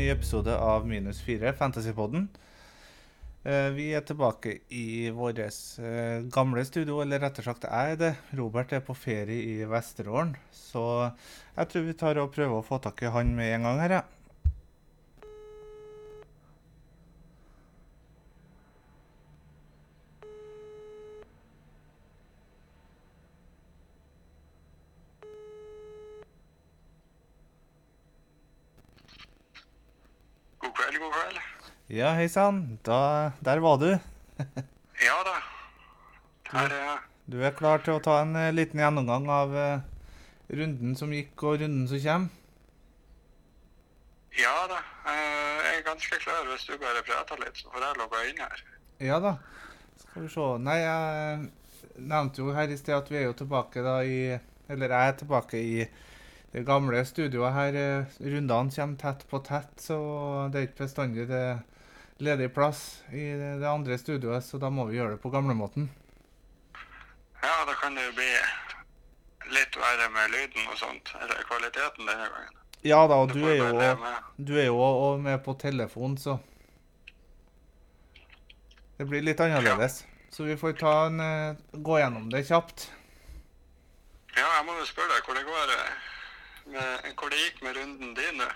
ny episode av Minus 4, Fantasypodden. Eh, vi er tilbake i vårt eh, gamle studio, eller rettere sagt jeg er det. Robert er på ferie i Vesterålen, så jeg tror vi tar og prøver å få tak i han med en gang her, ja. Kveld. Ja, hei sann. Der var du. Ja da. Her er jeg. Du er klar til å ta en eh, liten gjennomgang av eh, runden som gikk og runden som kommer? Ja da. eh, Jeg er ganske klar. Hvis du bare prater litt, så får jeg logge inn her. Ja da. Skal vi se. Nei, jeg nevnte jo her i sted at vi er jo tilbake da i Eller jeg er tilbake i det gamle studioet her. eh, Rundene kommer tett på tett, så det er ikke bestandig det ledig plass i det andre studioet, så da må vi gjøre det på gamlemåten. Ja, da kan det jo bli litt verre med lyden og sånt. Eller kvaliteten denne gangen. Ja da, og du er jo. Du er jo med på telefon, så Det blir litt annerledes. Så vi får ta en, eh, gå gjennom det kjapt. Ja, jeg må jo spørre deg hvor det går eh, med, hvor det gikk med runden din nå.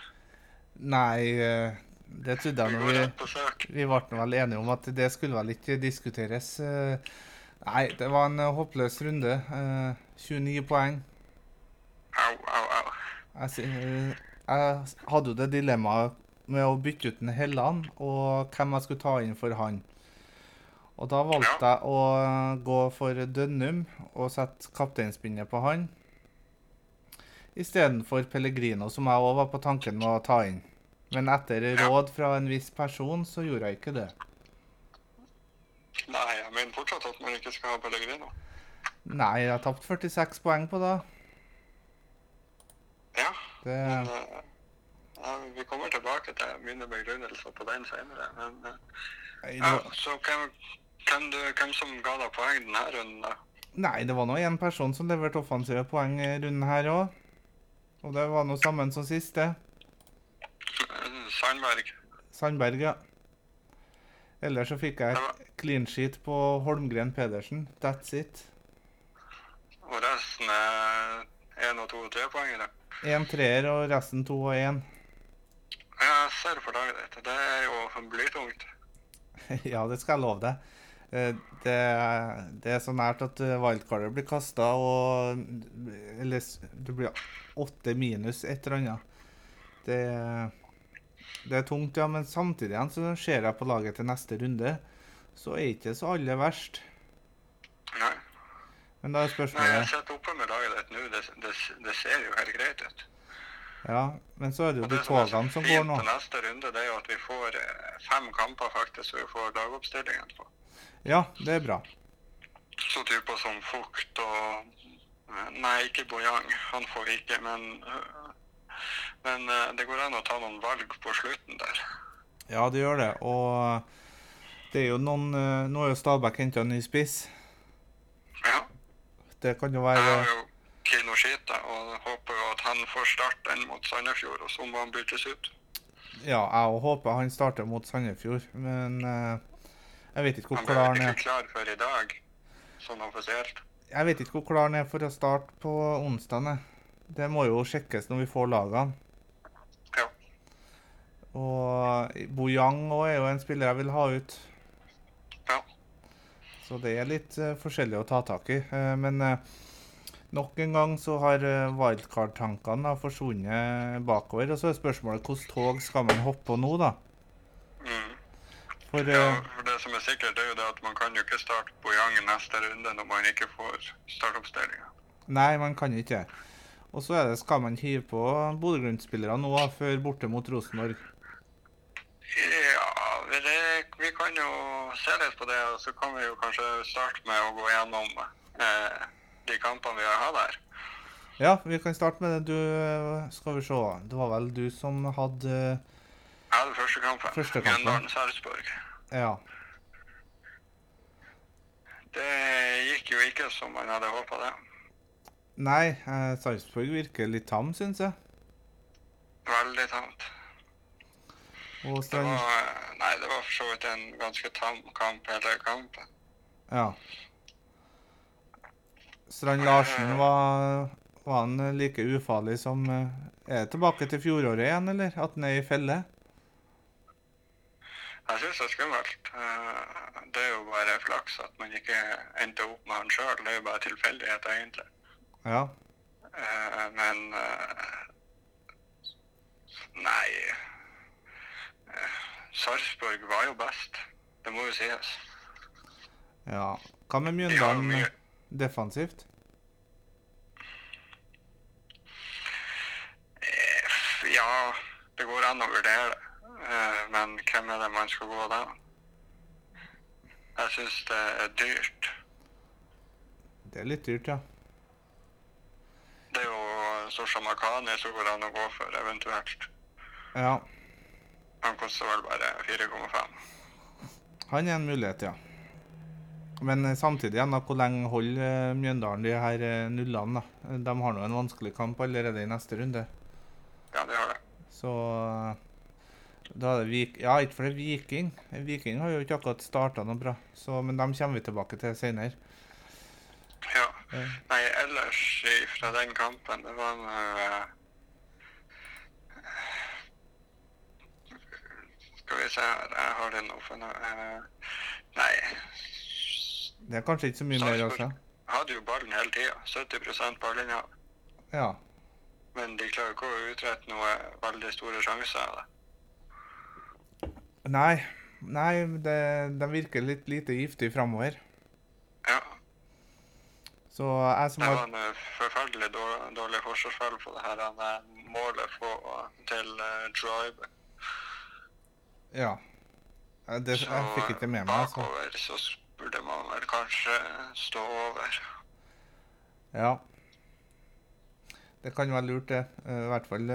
Nei, eh, det trodde jeg når vi. Vi ble vel enige om at det skulle vel ikke diskuteres. eh. Nei, det var en eh, håpløs runde. Eh, 29 poeng. Au, au, au. Jeg, eh, jeg hadde jo det dilemmaet med å bytte ut en Helland og hvem jeg skulle ta inn for han. Og da valgte jeg å eh, gå for Dønnum og sette kapteinspinnet på han. Istedenfor Pellegrino, som jeg òg var på tanken med å ta inn. Men etter råd fra en viss person, så gjorde jeg ikke det. Nei, jeg mener fortsatt at man ikke skal ha Pellegrino. Nei, jeg har tapt 46 poeng på det. Ja, det men uh, ja, vi kommer tilbake til mine begrunnelser på den senere. Men eh, ja, så hvem, hvem, du, hvem som ga deg poeng denne runden, da? nei, det var nå én person som leverte offensive poeng i runden her òg. Og det var noe sammen som sist, det. Sandberg. Sandberg, ja. Ellers så fikk jeg et clean sheet på Holmgren Pedersen. That's it. Og resten er én og to og tre poengere. Én treer og resten to og én. Jeg ser for laget dette. Det er jo blytungt. ja, det skal jeg love deg. Eh, Det, det er så nært at Wildcarder wildcardet blir kasta, og Eller det blir åtte minus et eller annet. Det, det er tungt, ja, men samtidig igjen så ser jeg på laget til neste runde, så er ikke det så aller verst. Nei. Men da er Nei, jeg spørsmålet sitter oppe med laget ditt nå. Det, det, det ser jo helt greit ut. Ja, men så er det jo de togene som går nå. togene som går fint til neste runde, det er jo at vi får eh, fem kamper faktisk, så vi får lagoppstillingen på. Ja, det er bra. Så typer som Fukt og Nei, ikke Bojang. Han får ikke, men Men øh, det går an å ta noen valg på slutten der. Ja, det gjør det. Og det er jo noen eh, Nå er jo Stabæk henta ny spiss. Ja. Det kan jo Jeg være har jo Kinoskita og håper jo at han får starten mot Sandefjord, og så må han byttes ut. Ja, jeg håper han starter mot Sandefjord, men eh, jeg vet ikke hvor Han klar ble han ikke er. klar før i dag, sånn offisielt. Jeg vet ikke hvor klar han er for å starte på onsdag. Det må jo sjekkes når vi får lagene. Ja. Og Bojang òg er jo en spiller jeg vil ha ut. Ja. Så det er litt uh, forskjellig å ta tak i. Uh, men uh, nok en gang så har uh, wildcard-tankene forsvunnet bakover. Og så er spørsmålet hvilket tog skal man hoppe på nå, da? For Ja, eh, for det som er sikkert, er jo det at man kan jo ikke starte Bojang i neste runde når man ikke får startoppstillinga. Nei, man kan ikke. Og så er det, skal man hive på Bodø-Glimt-spillere nå før borte mot Rosenborg. Ja, vi, det, vi kan jo se litt på det, og så kan vi jo kanskje starte med å gå gjennom eh, de kampene vi har hatt her. Ja, vi kan starte med det. Du, eh, skal vi se. Det var vel du som hadde Jeg hadde første kampen. Første kampen. Ja. Det gikk jo ikke som man hadde håpa det. Nei, eh, Sarpsborg virker litt tam, syns jeg. Veldig tamt. Det var, nei, det var for så vidt en ganske tam kamp hele kampen. Ja. Strand Larsen, var, var han like ufarlig som eh, Er tilbake til fjoråret igjen, eller? At han er i felle? Jeg syns det er skummelt. Eh, Det er jo bare flaks at man ikke endte opp med han sjøl. Det er jo bare tilfeldighet, egentlig. Ja. Eh, Men eh, Nei Sarpsborg var jo best. Det må jo sies. ja. Hva med De Mjøndalen eh, defensivt? Ja, det går an å vurdere det. Eh, Men hvem er det man skal gå da? Jeg syns det er dyrt. Det er litt dyrt, ja. Det er jo Sosha Makani som går an å gå for, eventuelt. Ja. Han koster vel bare 4,5. Han er en mulighet, ja. Men eh, samtidig ja, hvor lenge holder eh, Mjøndalen de her nullene? da? De har nå en vanskelig kamp allerede i neste runde. Ja, de har det. Så da er det Vik... Ja, ikke for det er Viking. Viking har jo ikke akkurat starta noe bra, så, men dem kommer vi tilbake til senere. Ja. Nei, ellers fra den kampen, det var nå eh, Skal vi se her, jeg har det nå for noe eh, Nei. Det er kanskje ikke så mye mer å si. Hadde jo ballen hele tida. 70% ballinnehav. Ja. Men de klarer ikke å utrette noe veldig store sjanser det. Nei, nei det, de virker litt lite giftig framover. Ja. Så jeg som har Det var en eh, forferdelig dårlig, dårlig forsvarsspill på det her han, eh, målet på, til uh, Drive. Ja. Det, Så jeg fikk ikke med meg, altså. bakover så burde man vel kanskje stå over. Ja. Det kan være lurt, det. I hvert fall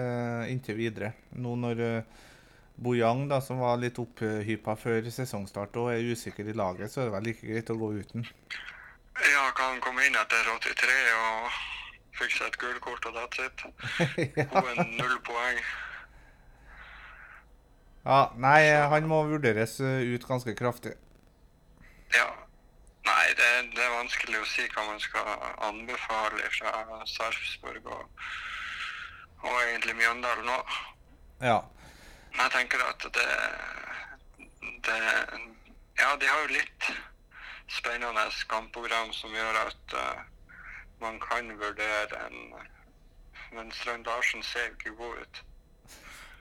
inntil videre. Nå når uh, Bojang, da, som var litt opphypa før sesongstart og er usikker i laget, så er det vel like greit å gå uten. Ja, kan komme inn etter 83 og fikse et gullkort og that's it? ja. Og en null poeng. ja. Nei, han må vurderes eh, ut ganske kraftig. Ja. Nei, det, det er vanskelig å si hva man skal anbefale fra Sarpsborg og, og egentlig Mjøndalen nå. Ja. Jeg tenker at det, det Ja, de har jo litt spennende kampprogram som gjør at uh, man kan vurdere en Men Strand Larsen ser jo ikke god ut.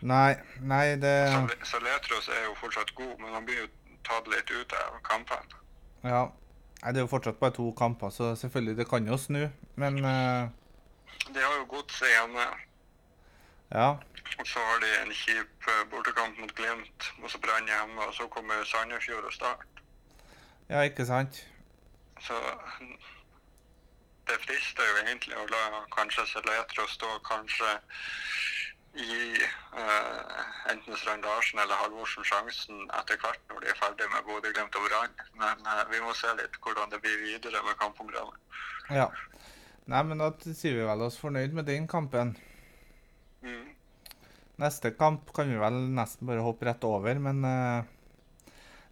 Nei, nei, det så Letros er jo fortsatt god, men han blir jo tatt litt ut av kampene. Ja. Nei, det er jo fortsatt bare to kamper, så selvfølgelig, det kan jo snu. Men uh... De har jo godset hjemme. Ja. Og så har de en kjip eh, bortekamp mot Glimt, og så Brann hjemme, og så kommer Sandefjord og Start. Ja, ikke sant? Så det frister jo egentlig å la kanskje Seletro stå, kanskje gi uh, enten Strand Larsen eller Halvorsen sjansen etter hvert når de er ferdig med Bodø, Glimt og Brann. Men uh, vi må se litt hvordan det blir videre med kampprogrammet. Ja. Nei, men da sier vi vel oss fornøyd med den kampen. Mm. Neste kamp kan vi vel nesten bare hoppe rett over, men uh,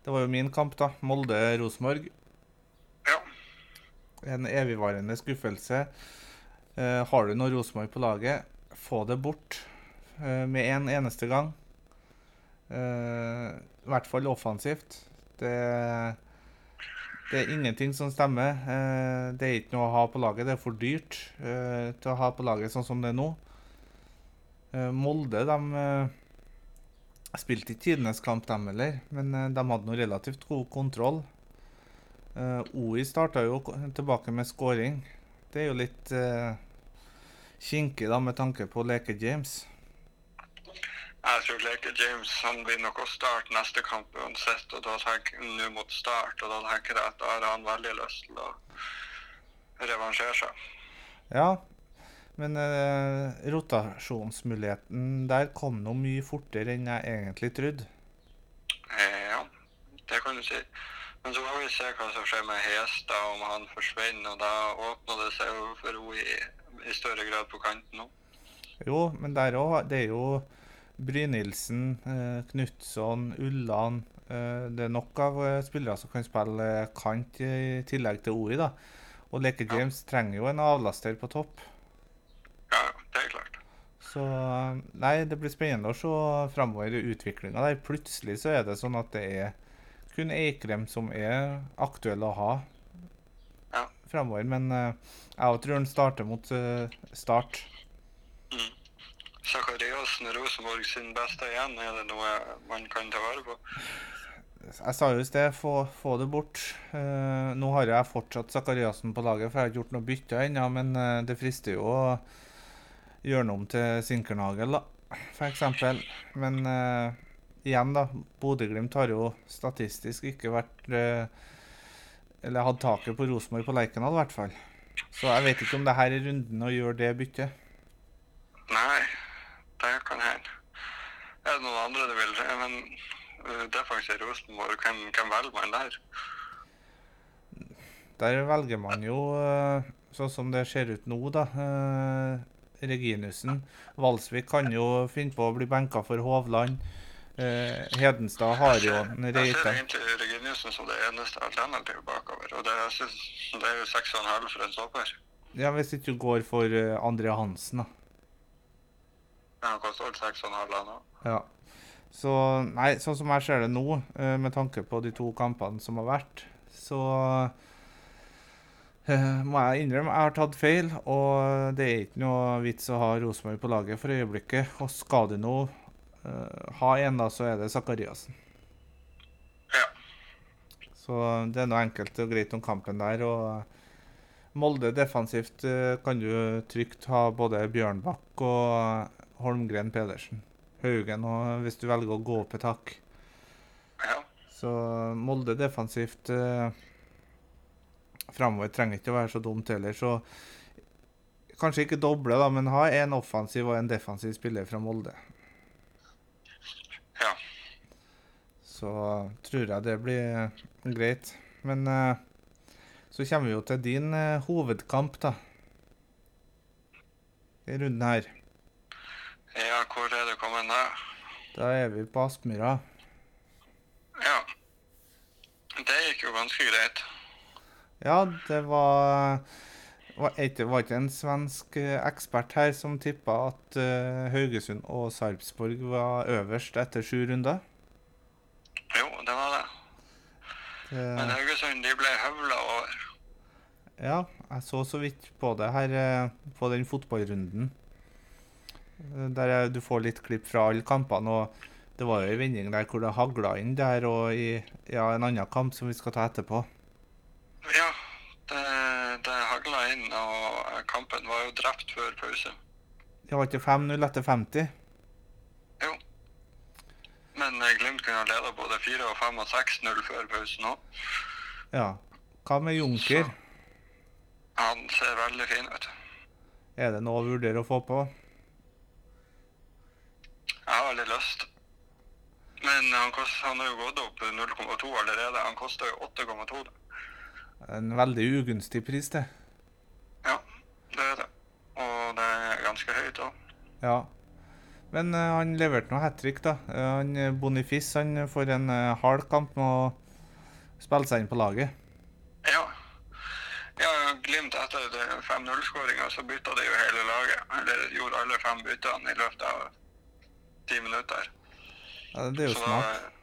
det var jo min kamp, da. Molde-Rosenborg. Ja. En evigvarende skuffelse. Uh, har du noe Rosenborg på laget, få det bort uh, med en eneste gang. I hvert fall offensivt. Det, det er ingenting som stemmer. Det er ikke noe å ha på laget. Det er for dyrt til å ha på laget sånn som det er nå. Eh, Molde de eh, spilte ikke tidenes kamp, dem heller, men eh, de hadde noe relativt god kontroll. OI starta jo tilbake med scoring. Det er jo litt kinkig da, med tanke på Leke James. Jeg tror Leke James han blir nok å starte neste kamp uansett, og da tenker nå mot start, og da tenker jeg at da har han veldig lyst til å revansjere seg. Ja, men eh, rotasjonsmuligheten der kom nå mye fortere enn jeg egentlig trodde. Eh, ja, det kan du si. Men så får vi se hva som skjer med Hestad, om han forsvinner. Og da åpner det seg jo for henne i, i større grad på kanten nå. Jo, men der òg Det er jo Brynildsen, eh, Knutson, Ulland eh, Det er nok av eh, spillere som kan spille eh, kant i tillegg til Ori, da. Og Leke Ja. James trenger jo en avlaster på topp. Ja, det er klart. Så Nei, det blir spennende å se framover i utviklinga der. Plutselig så er det sånn at det er kun Eikrem som er aktuell å ha Ja. framover. Men eh, jeg tror han starter mot eh, start. Mm. Rosenborg sin beste igjen, er det noe man kan ta vare på? Jeg sa jo i sted, få, få det bort. Uh, nå har jeg fortsatt Sakariassen på laget, for jeg har ikke gjort noe bytte ennå. Men det frister jo å gjøre noe om til Sinkernagel, da, for eksempel. Men uh, igjen, da. Bodø-Glimt har jo statistisk ikke vært uh, Eller hatt taket på Rosenborg på Lerkendal, i hvert fall. Så jeg vet ikke om det her er runden å gjøre det byttet. Nei, det kan hende. Er det noen andre du vil? Men uh, defensiv Rosenborg, hvem, hvem velger man der? Der velger man jo, eh, sånn som det ser ut nå, da. Reginussen. Valsvik kan jo finne på å bli benka for Hovland. Eh, Hedenstad har jo en Jeg ser egentlig Reginiussen som det eneste alternativet bakover. Og det, synes, det er jo 6,5 for en stopper. Ja, Hvis ikke du går for eh, André Hansen, da. Ja, Han koster vel 6,5 han òg. Ja. Så nei, sånn som jeg ser det nå, eh, med tanke på de to kampene som har vært, så må jeg innrømme jeg har tatt feil. Og det er ikke noe vits å ha Rosenborg på laget for øyeblikket. Og skal du nå uh, ha en, da, så er det Zakariassen. Ja. Så det er noe enkelt og greit om kampen der. og Molde defensivt eh, kan du trygt ha både Bjørnbakk og Holmgren Pedersen. Haugen og hvis du velger å gå opp et hakk. ja. Så Molde defensivt eh, framover trenger ikke å være så dumt heller. Så kanskje ikke doble, da, men ha en offensiv og en defensiv spiller fra Molde. ja. Så tror jeg det blir greit. Men eh, så kommer vi jo til din eh, hovedkamp, da. I runden her. Ja, hvor er det kommet da? Da er vi på Aspmyra. Ja. Det gikk jo ganske greit. Ja, det var var ikke, en svensk eh, ekspert her som tippa at uh, Haugesund og Sarpsborg var øverst etter sju runder? Jo, det var det. Men Haugesund de ble høvla over. ja, jeg så så vidt på det her uh, på den fotballrunden. Uh, Der er- du får litt klipp fra alle kampene. og Det var jo ei vending der hvor det hagla inn der, og i ja, en annen kamp som vi skal ta etterpå. Ja, det, det hagla inn, og kampen var jo drept før pause. Det var ikke 5-0 etter 50. Jo. Men eh, Glimt kunne ha leda både 4 og 5 og 6-0 før pausen òg. Ja. Hva med Junker? Han ser veldig fin ut. Er det noe å vurdere å få på? Jeg har veldig lyst. Men han, kost, han har jo gått opp 0,2 allerede. Han koster jo 8,2. En veldig ugunstig pris, det. Ja, det er det. Og det er ganske høyt òg. Ja. Men uh, han leverte noe hat trick, da. Uh, han Bonifis han får en uh, hard kamp med å spille seg inn på laget. Ja. ja, Glimt etter 5-0-skåringa så bytta de jo hele laget. Eller gjorde alle fem byttene i løpet av ti minutter. Ja, det er jo Så smart. da,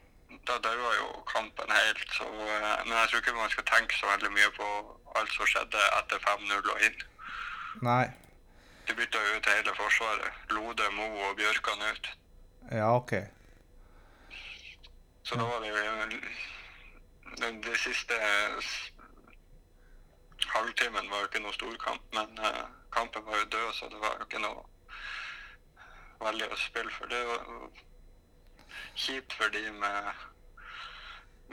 da daua jo kampen helt. Så, eh, men jeg tror ikke man skal tenke så veldig mye på alt som skjedde etter 5-0 og inn. Nei. De bytta jo ut hele forsvaret. Lode, Mo og Bjørkan ut. Ja, OK. Så da var det jo de siste halvtimen var jo ikke noe storkamp, men eh, kampen var jo død, så det var jo ikke noe veldig å spille for. Det var kjipt for de med,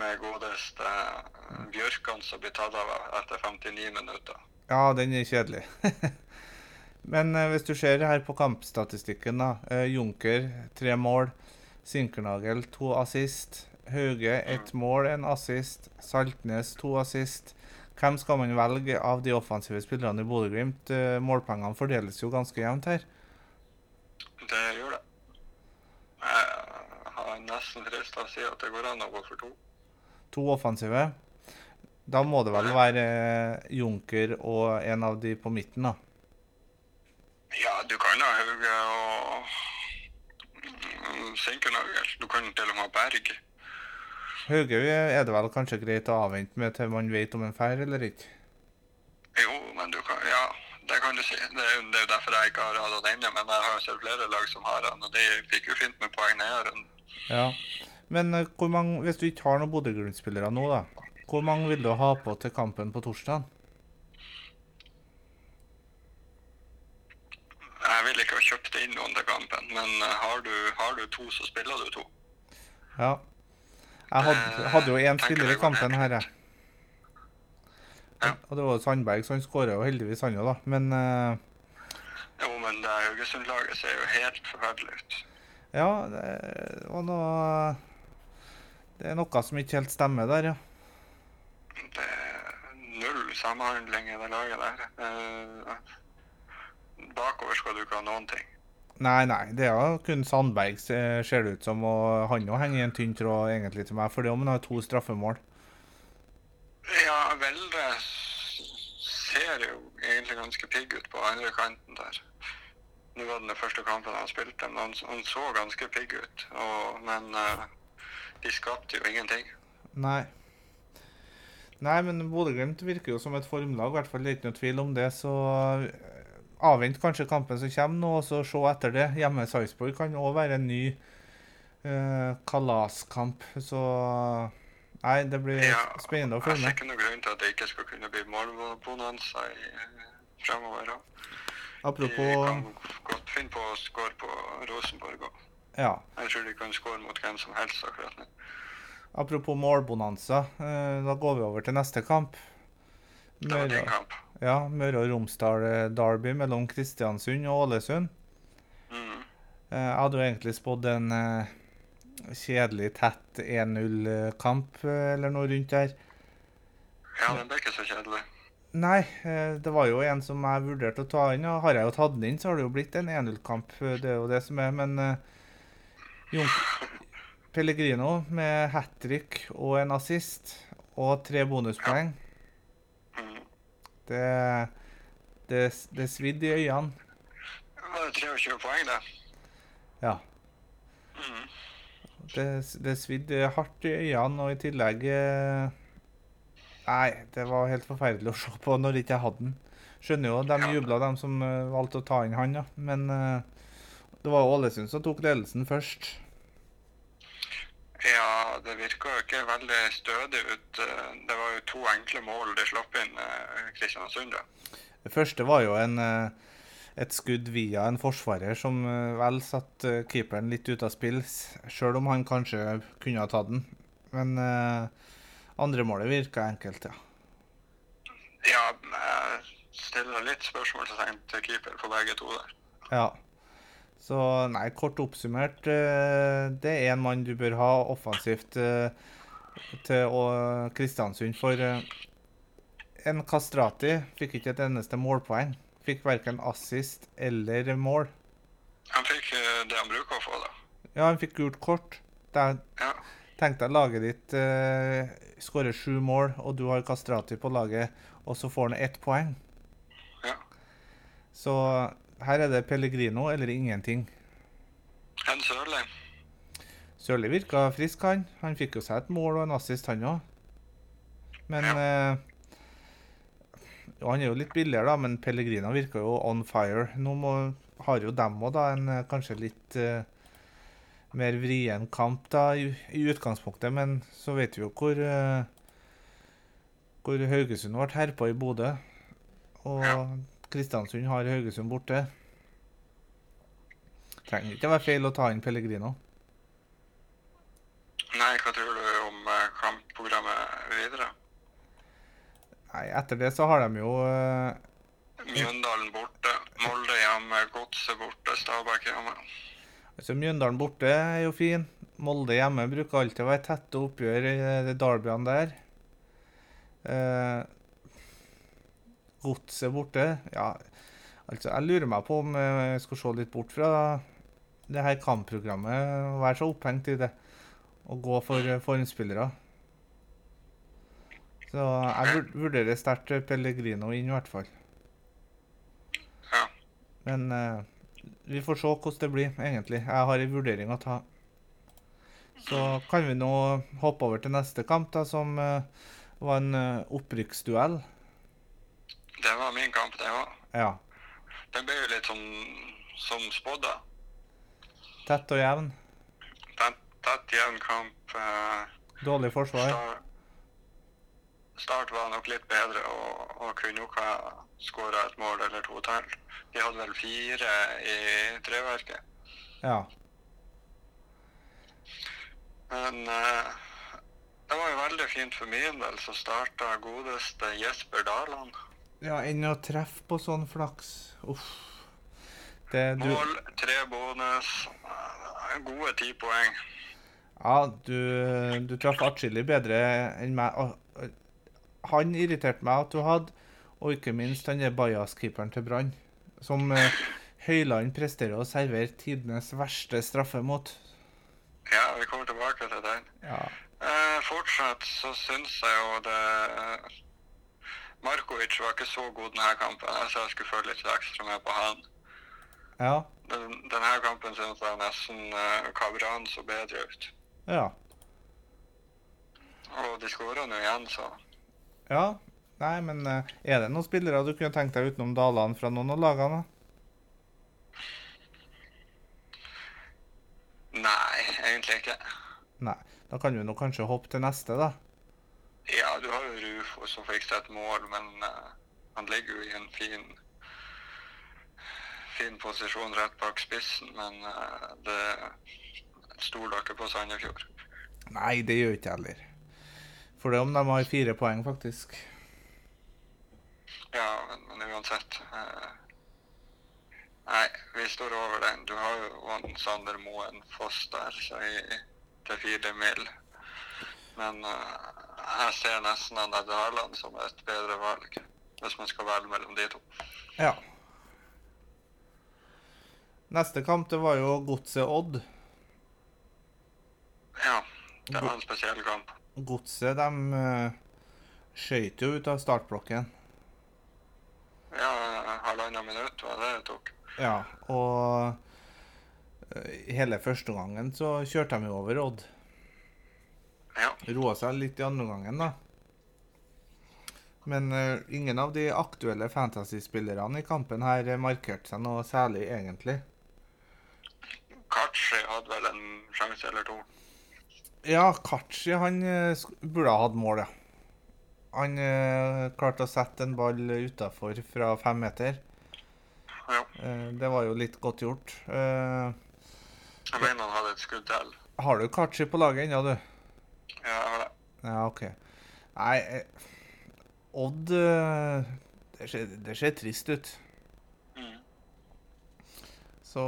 med godeste bjørkene Bjørkan som blir tatt av etter 59 minutter. Ja, den er kjedelig. Men eh, hvis du ser her på kampstatistikken, da. Eh, Junker tre mål. Sinkernagel to assist. Hauge ett mål, en assist. Saltnes to assist. Hvem skal man velge av de offensive spillerne i Bodø-Glimt? Eh, målpengene fordeles jo ganske jevnt her. det gjør det. Jeg har nesten frist til å si at det går an å gå for to. To offensive. Da må det vel være eh, Junker og en av de på midten, da. Ja, du kan ha Hauge og Senken Sinkernagel. Du kan til og med ha Berg. Haugøy er det vel kanskje greit å avvente med til man vet om en feil eller ikke? Jo, men du kan Ja, det kan du si. Det er jo det er jo derfor jeg ikke har hatt han ennå. Men jeg har jo sett flere lag som har han, og de fikk jo fint med poeng ned her. Ja. Men eh, mange, hvis du ikke har noen Bodø-Glimt-spillere nå, da, hvor mange vil du ha på til kampen på torsdag? Jeg vil ikke ha kjøpt inn noen til kampen, men eh, har du, har du to, så spiller du to. Ja. Jeg hadde, hadde jo én spiller i kampen her, jeg. Ja. Og det var Sandberg, så han skåra jo heldigvis, han òg, da. Men uh... Jo, men det Haugesund-laget ser jo helt forferdelig ut. ja, det var noe Det er noe som ikke helt stemmer der, ja. Det er null samhandling i det laget der. Eh, Bakover skal du ikke ha noen ting. Nei, nei, det er jo kun Sandberg, ser det ut som. Og han òg henger i en tynn tråd egentlig til meg, for det om han har to straffemål. Ja, Velde ser jo egentlig ganske pigg ut på andre kanten der. Nå var det den første kampen han spilte, men han, han så ganske pigg ut. Og, men eh, de skapte jo ingenting. Nei. Nei, men Bodø-Glimt virker jo som et formlag, i hvert fall. Det er ikke noe tvil om det. Så eh, avvent kanskje kampen som kommer nå, og så se etter det. Hjemme i Sarpsborg kan òg være en ny uh, kalaskamp. Så Nei, det blir Ja, spennende å Jeg følge ser med. ikke noen grunn til at det ikke skal kunne bli målbonanza eh, fremover. Apropos de kan godt finne på å score på Rosenborg òg. Ja. Jeg tror de kan skåre mot hvem som helst akkurat nå. Apropos målbonanza, eh, da går vi over til neste kamp. Møre, kamp. ja, Møre og Romsdal eh, mellom Kristiansund og Ålesund. Mm. Eh, Jeg hadde jo egentlig spådd en kjedelig, tett 1-0-kamp eh, eller noe rundt der. Ja, den ble ikke så kjedelig. Nei, det var jo en som jeg vurderte å ta inn, og har jeg jo tatt den inn, så har det jo blitt en 1-0-kamp. eh, Det er jo det som er, men Jon Pellegrino med hat trick og en assist og tre bonuspoeng, det, det, det svidde i øynene. Det Var det 23 poeng, det? Ja. Mm. Det, det svidde hardt i øynene, og i tillegg eh, Nei, det var helt forferdelig å se på når ikke jeg hadde den. Skjønner jo, de jubla, de som eh, valgte å ta inn han, ja. Men eh, det var Ålesund som tok ledelsen først. Ja, det virka jo ikke veldig stødig ut. Det var jo to enkle mål de slapp inn, eh, Kristiansund. da. Det første var jo en, eh, et skudd via en forsvarer som eh, vel satte keeperen litt ut av spill, sjøl om han kanskje kunne ha tatt den. Men eh, andre målet virka enkelt, ja. Ja, jeg stiller litt spørsmålstegn til keeper på begge to der. Ja. Så nei, kort oppsummert, eh, det er en mann du bør ha offensivt eh, til Kristiansund. For eh, en Kastrati fikk ikke et eneste målpoeng. Fikk verken assist eller mål. Han fikk det han bruker å få, da. Ja, han fikk gult kort. Der Ja. tenkte jeg laget ditt eh, skårer sju mål, og du har Kastrati på laget, og så får han ett poeng. ja. Så her er det Pellegrino eller ingenting. En Sørli. Sørli virka frisk, han. Han fikk jo seg et mål og en assist, han òg. Men eh, jo, Han er jo litt billigere, da, men Pellegrino virker jo on fire. Nå må, har jo dem òg en eh, kanskje litt eh, mer vrien kamp da, i, i utgangspunktet, men så vet vi jo hvor eh, hvor Haugesund ble herpa i Bodø. Og Ja. Kristiansund har Haugesund borte. Trenger ikke å være feil å ta inn Pellegrino. Nei, hva tror du om eh, kampprogrammet videre? Nei, etter det så har de jo uh, Mjøndalen borte, Molde hjemme, Godset borte, Stabæk hjemme. altså Mjøndalen borte er jo fin. Molde hjemme bruker alltid å være tette oppgjør i de derbyene der. Eh, Godset borte Ja, altså, jeg lurer meg på om eh, jeg skal se litt bort fra det her kampprogrammet og være så opphengt i det. Og gå for eh, formspillere. Så jeg vurderer sterkt Pellegrino inn, i hvert fall. Ja. Men uh, vi får se hvordan det blir, egentlig. Jeg har en vurdering å ta. Så kan vi nå hoppe over til neste kamp, da, som uh, var en uh, opprykksduell. Det var min kamp, det òg. Ja. Det ble jo litt sånn som spådd, da. Tett og jevn. Tett, tett jevn kamp. eh, Dårlig forsvar. Start, start var nok litt bedre og, og kunne nok ha skåra et mål eller to til. De hadde vel fire i treverket. Ja. Men eh, det var jo veldig fint for min del, så starta godeste Jesper Daland. Ja, enn å treffe på sånn flaks. Uff. Det du Mål, tre bonus. Gode ti poeng. Ja, du, du traff atskillig bedre enn meg. Han irriterte meg at du hadde, og ikke minst han er Bajas-keeperen til Brann, som eh, Høyland presterer å servere tidenes verste straffe mot. Ja, vi kommer tilbake til den. Ja. Eh, fortsatt så syns jeg jo det Markovic var ikke så god denne kampen. så jeg skulle følge litt ekstra med på han. Ja. Den, denne kampen syns jeg nesten uh, Kabran så bedre ut. Ja. Og de skåra nå igjen, så ja. Nei, men uh, er det noen spillere du kunne tenkt deg utenom Daland fra noen av lagene? Nei, egentlig ikke. Nei. Da kan vi nå kanskje hoppe til neste, da. Du har jo Rufo som fikk seg et mål, men uh, han ligger jo i en fin fin posisjon rett bak spissen, men uh, det stoler ikke på Sandefjord. Nei, det gjør ikke jeg heller. For det om de har fire poeng, faktisk. Ja, men, men uansett Uh, Nei, vi står over den. Du har jo Sander Moen Foss der så i, til fire mil. Men eh, jeg ser nesten han der Daland som et bedre valg, hvis man skal velge mellom de to. Ja. Neste kamp, det var jo Godset Odd. Ja, det var en spesiell kamp. Godset, de uh, skøyt jo ut av startblokken. Ja, halvannet minutt var det det tok. Ja, og eh, hele første gangen så kjørte de jo over Odd. Ja. Roa seg litt i andre gangen, da. Men uh, ingen av de aktuelle fantasy-spillerne i kampen her markerte seg noe særlig, egentlig. Kachi hadde vel en sjanse eller to. Ja, Kachi han uh, burde ha hatt mål, ja. Han uh, klarte å sette en ball utafor fra fem meter. Ja. Det var jo litt godt gjort. Jeg mener han hadde et skudd til. har du Kachi på laget ennå, du? Ja, jeg har det. Ja, OK. Nei, eh, Odd eh, det, ser, det ser trist ut. Mm. Så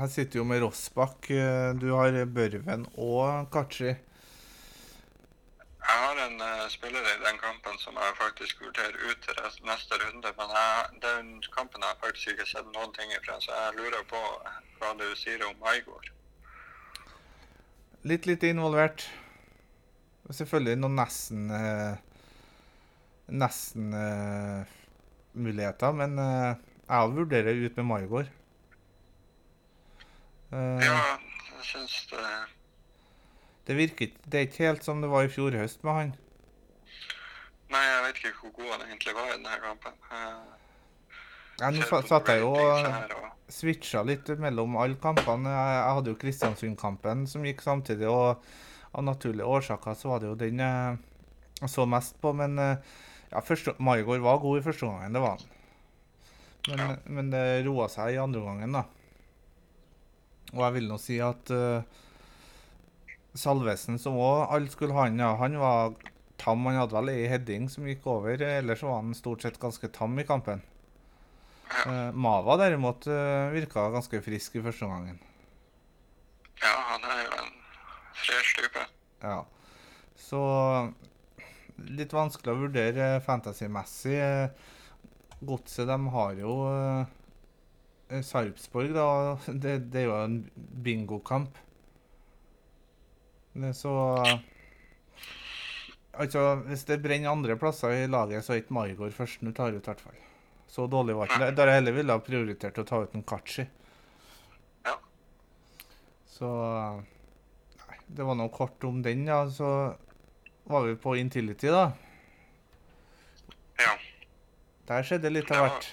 her sitter jo med Rossbakk. eh, Du har Børven og Kachi. Jeg har en uh, spiller i den kampen som jeg faktisk vurderer ut til neste runde, men jeg, den kampen har jeg faktisk ikke sett noen ting ifra, så jeg lurer på hva du sier om Maigård. Litt lite involvert. Og selvfølgelig noen nesten eh, Nesten eh, muligheter, men eh, jeg vurderer ut med Maigård. Eh, Ja, jeg syns det Det virker ikke Det er ikke helt som det var i fjor høst med han. Nei, jeg vet ikke hvor god han egentlig var i denne kampen. Ja, nå satt jeg jo og switcha litt mellom alle kampene. Jeg, hadde jo Kristiansund-kampen som gikk samtidig, og av naturlige årsaker så var det jo den jeg så mest på. Men eh, ja, første, Maigård var god i første gangen, det var han. Men, Ja. men det roa seg i andre gangen, da. Og jeg vil nå si at uh, Salvesen, som òg alle skulle ha han, ja, han var tam. Han hadde vel ei heading som gikk over, ellers var han stort sett ganske tam i kampen. Eh, Mava derimot uh, virka ganske frisk i første omgangen. Ja, han er jo en fresh type. Ja. Så litt vanskelig å vurdere fantasymessig. Eh, Godset de har jo eh, eh, Sarpsborg, da det, det er jo en bingokamp. Så Altså, hvis det brenner andre plasser i laget, så er ikke Maigård førsten du tar ut, i hvert fall. Så dårlig var ikke det. Der jeg heller ville ha prioritert å ta ut en Kachi. Ja. Så Nei, det var noe kort om den, ja. Så var vi på Intility, da. Ja. Der skjedde litt av hvert.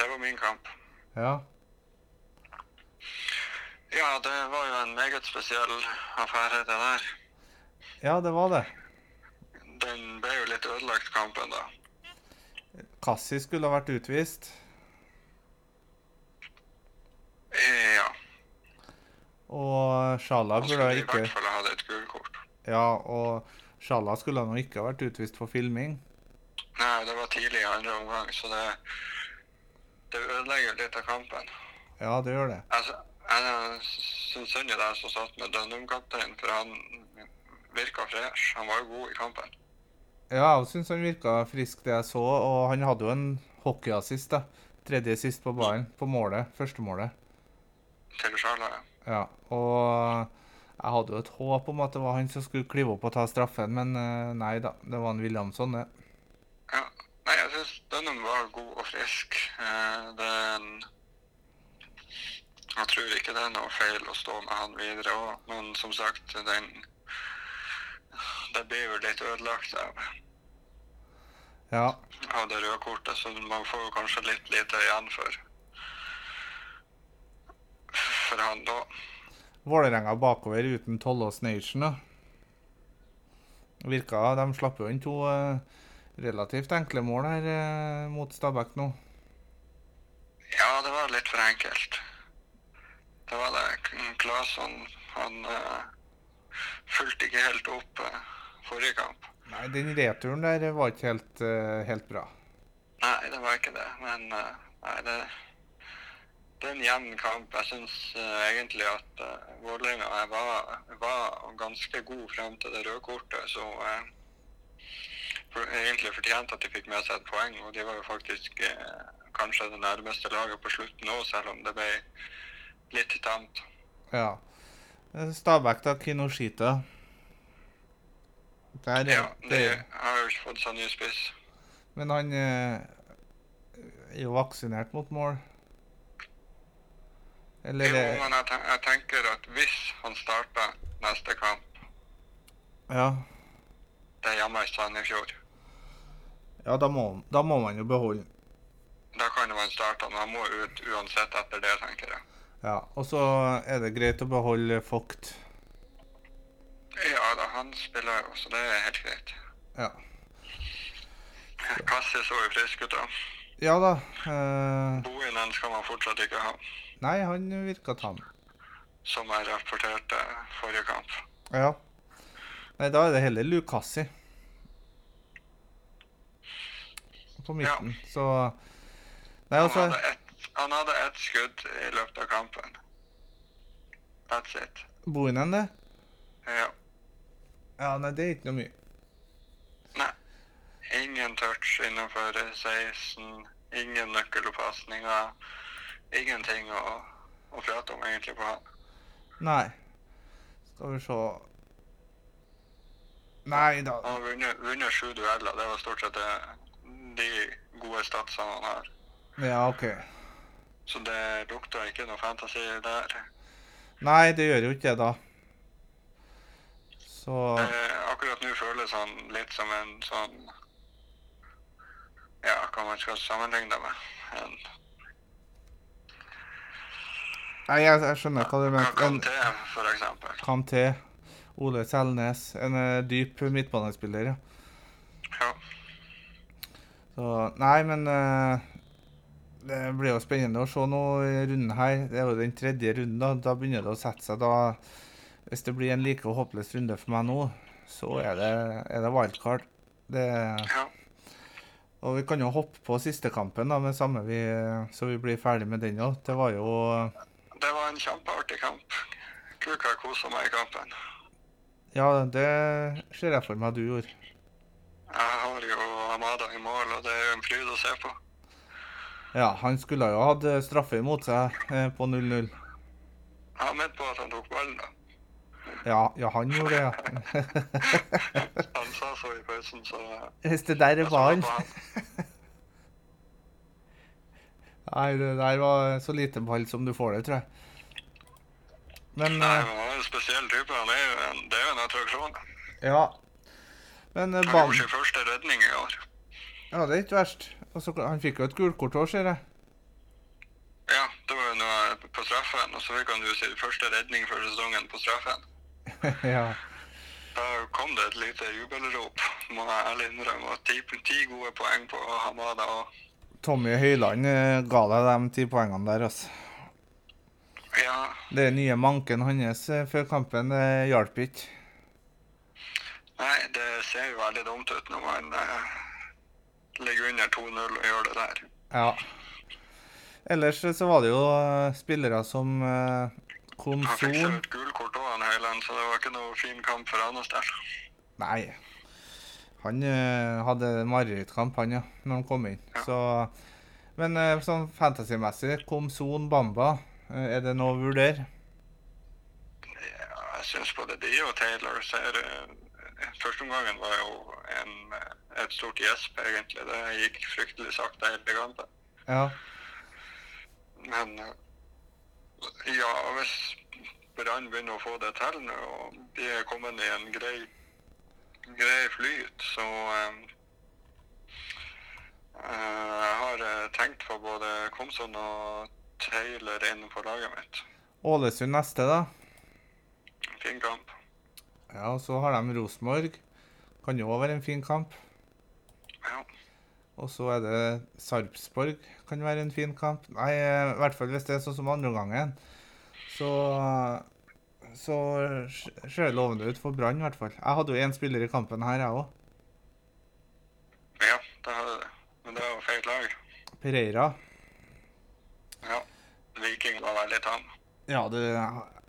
Det var min kamp. Ja. Ja, det var jo en meget spesiell affære, det der. ja, det var det. Den ble jo litt ødelagt, kampen, da. Kassi skulle ha vært utvist. Ja. Og Sjala burde skulle i hvert fall ha et gullkort. Ja, og Sjala skulle nå ikke ha vært utvist for filming. Nei, det var tidlig i andre omgang, så det, det ødelegger litt av kampen. Ja, det gjør det. Altså, jeg syns synd i deg som satt med Dønnum-kapteinen, for han virka fresh. Han var jo god i kampen. Ja, jeg syns han virka frisk, det jeg så. Og han hadde jo en hockeyassist, da. Tredje sist på ballen. På målet. Førstemålet. Til Sjala, ja. Ja. Og jeg hadde jo et håp om at det var han som skulle klive opp og ta straffen, men eh, nei da. Det var en Williamson, det. ja. Nei, jeg syns den var god og frisk. Eh, det er en Jeg tror ikke det er noe feil å stå med han videre òg, men som sagt, den Det blir jo litt ødelagt av Ja. av det røde kortet, så man får kanskje litt lite igjen for for han da. Vålerenga bakover uten Tollås Nation, da. Virka De slapp jo inn to eh, relativt enkle mål her eh, mot Stabæk nå. Ja, det var litt for enkelt. Det var det. Claesson, han uh, fulgte ikke helt opp eh, forrige kamp. Nei, den returen der var ikke helt, eh, helt bra. Nei, det var ikke det. Men eh, nei, det, det er en jevn kamp. Jeg syns egentlig at uh, Vålerenga var, var ganske god frem til det røde kortet. Så uh, egentlig fortjente at de fikk med seg et poeng. Og de var jo faktisk uh, kanskje det nærmeste laget på slutten òg, selv om det ble litt tamt. Ja. Eh, Stabæk, da. Kinoshita. Der, Ja, det, de har jo ikke fått seg ny spiss. men han eh, er jo vaksinert mot mål. Eller Jo, men jeg, ten jeg tenker at hvis han starter neste kamp, Ja. det er hjemme i Sandefjord, Ja, da må, da må man jo beholde da kan man starte. Men han må ut uansett etter det, tenker jeg. Ja, og så er det greit å beholde Vogt. Ja da, han spiller jo, så det er helt greit. Ja. Kassi så jo frisk ut, da. Ja da. Boen Bohinen skal man fortsatt ikke ha, nei, han virka tam. som jeg rapporterte forrige kamp. Ja. Nei, da er det heller Lukassi. På midten, så Nei, Han altså hadde, ett, han hadde ett skudd i løpet av kampen. That's it. Bohinen, det? Ja. Ja, nei, det er ikke noe mye. Nei. Ingen touch innenfor 16. Ingen nøkkelpasninger. Ingenting å, å prate om egentlig på han. Nei. Skal vi se Nei da. Han har vunnet, vunnet sju dueller. Det var stort sett det, de gode statsene han har. Ja, OK. Så det lukter ikke noe fantasi der. Nei, det gjør jo ikke det, da. Så Eh, akkurat nå føles han litt som en sånn Ja, hva man skal sammenligne det med. En Nei, jeg, jeg skjønner hva du mener. Kanté, for eksempel. Kanté. Ole Selnes. En eh, dyp midtbanespiller, ja. Ja. Så Nei, men eh, det blir jo spennende å se nå i runden her. Det er jo den tredje runden, da. Da begynner det å sette seg. Da Hvis det blir en like håpløs runde for meg nå, så er det, er det wildcard. Det, ja. og vi kan jo hoppe på siste kampen, da, med samme vi, så vi blir ferdig med den òg. Det var jo Det var en kjempeartig kamp. Kuka kosa meg i kampen. Ja, det ser jeg for meg du gjorde. Jeg har jo Amada i mål, og det er jo en fryd å se på. Ja, han skulle jo hatt straffe imot seg eh, på 0-0. Jeg mente på at han tok ballen, da. Ja, ja, han gjorde det, ja. Han sa så i pausen, så Hvis det der er han. Nei, det der var så lite ball som du får det, tror jeg. Men Nei, eh, han er en spesiell type. Han er jo en, det er jo en attraksjon. Ja. Men eh, Han gjorde sin første redning i år. Ja, det er ikke verst. Og så Han fikk jo et gult kort òg, ser jeg. Ja, det var jo noe på straffen, og så fikk han jo sin første redning for sesongen på straffen. ja. Da kom det et lite jubelrop, må jeg ærlig innrømme. Ti, ti gode poeng på Hamada. Tommy Høiland eh, ga deg de ti poengene der, altså. Ja, Det nye manken hans eh, før kampen det hjalp ikke. nei, det ser jo veldig dumt ut når man eh, ligger under 2-0 og gjør det der. Ja. Ellers så var det jo eh, spillere som eh, kom Han fikk seg et Høyland, så det var ikke noe fin kamp for hans der. Nei. Han eh, hadde marerittkamp, han, ja, når han kom inn. Ja. Så Men eh, sånn fantasymessig, kom Son Bamba. Eh, er det noe å vurdere? Ja, jeg syns både de og Taylor ser Førsteomgangen var jo en, et stort gjesp, egentlig. Det gikk fryktelig sakte hele kampen. Ja. Men ja, hvis Brann begynner å få det til nå, og de er kommet i en grei, grei flyt, så eh, Jeg har eh, tenkt på både Komson og Taylor inn på laget mitt. Ålesund neste, da. Fin kamp. Ja, og så har de Rosenborg. Kan jo òg være en fin kamp. Ja. Og så er det Sarpsborg. Kan være en fin kamp. Nei, eh, i hvert fall hvis det er sånn som andreomgangen. Så så ser det lovende ut for Brann, i hvert fall. Jeg hadde jo én spiller i kampen her, jeg òg. ja, det hadde det. Men det var feil lag. Pereira. Ja. Viking var veldig tam. Ja, det,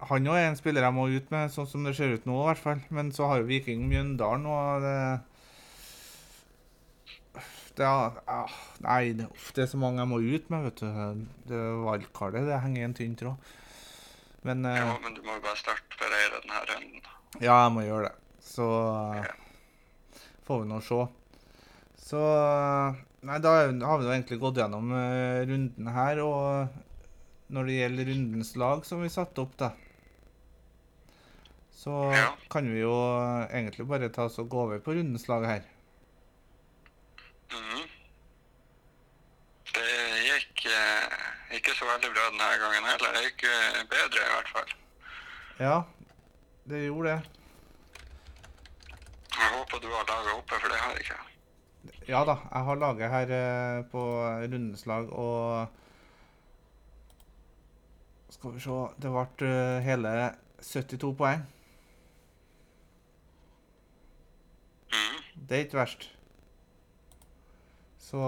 han òg er en spiller jeg må ut med, sånn som det ser ut nå, i hvert fall. Men så har jo Viking Mjøndalen, og det det er, ah, Nei, det, uff, det er så mange jeg må ut med, vet du. Det Valgkartet det henger i en tynn tråd. Men uh, Ja, men du må jo bare starte for Pereira denne runden. ja, jeg må gjøre det. Så eh, får vi nå se. Så uh, Nei, da har vi jo egentlig gått gjennom eh, runden her, og når det gjelder rundens lag som vi satte opp, da Så Ja. kan vi jo eh, egentlig bare ta oss og gå over på rundens lag her. Mhm. Det gikk eh, ikke så veldig bra denne gangen heller. Det gikk eh, bedre i hvert fall. Ja, det gjorde det. Jeg håper du har laget oppe, for det har jeg ikke. Ja da, jeg har laget her eh, på rundeslag og Skal vi se Det ble eh, hele 72 poeng. Mhm. Det er ikke verst. Så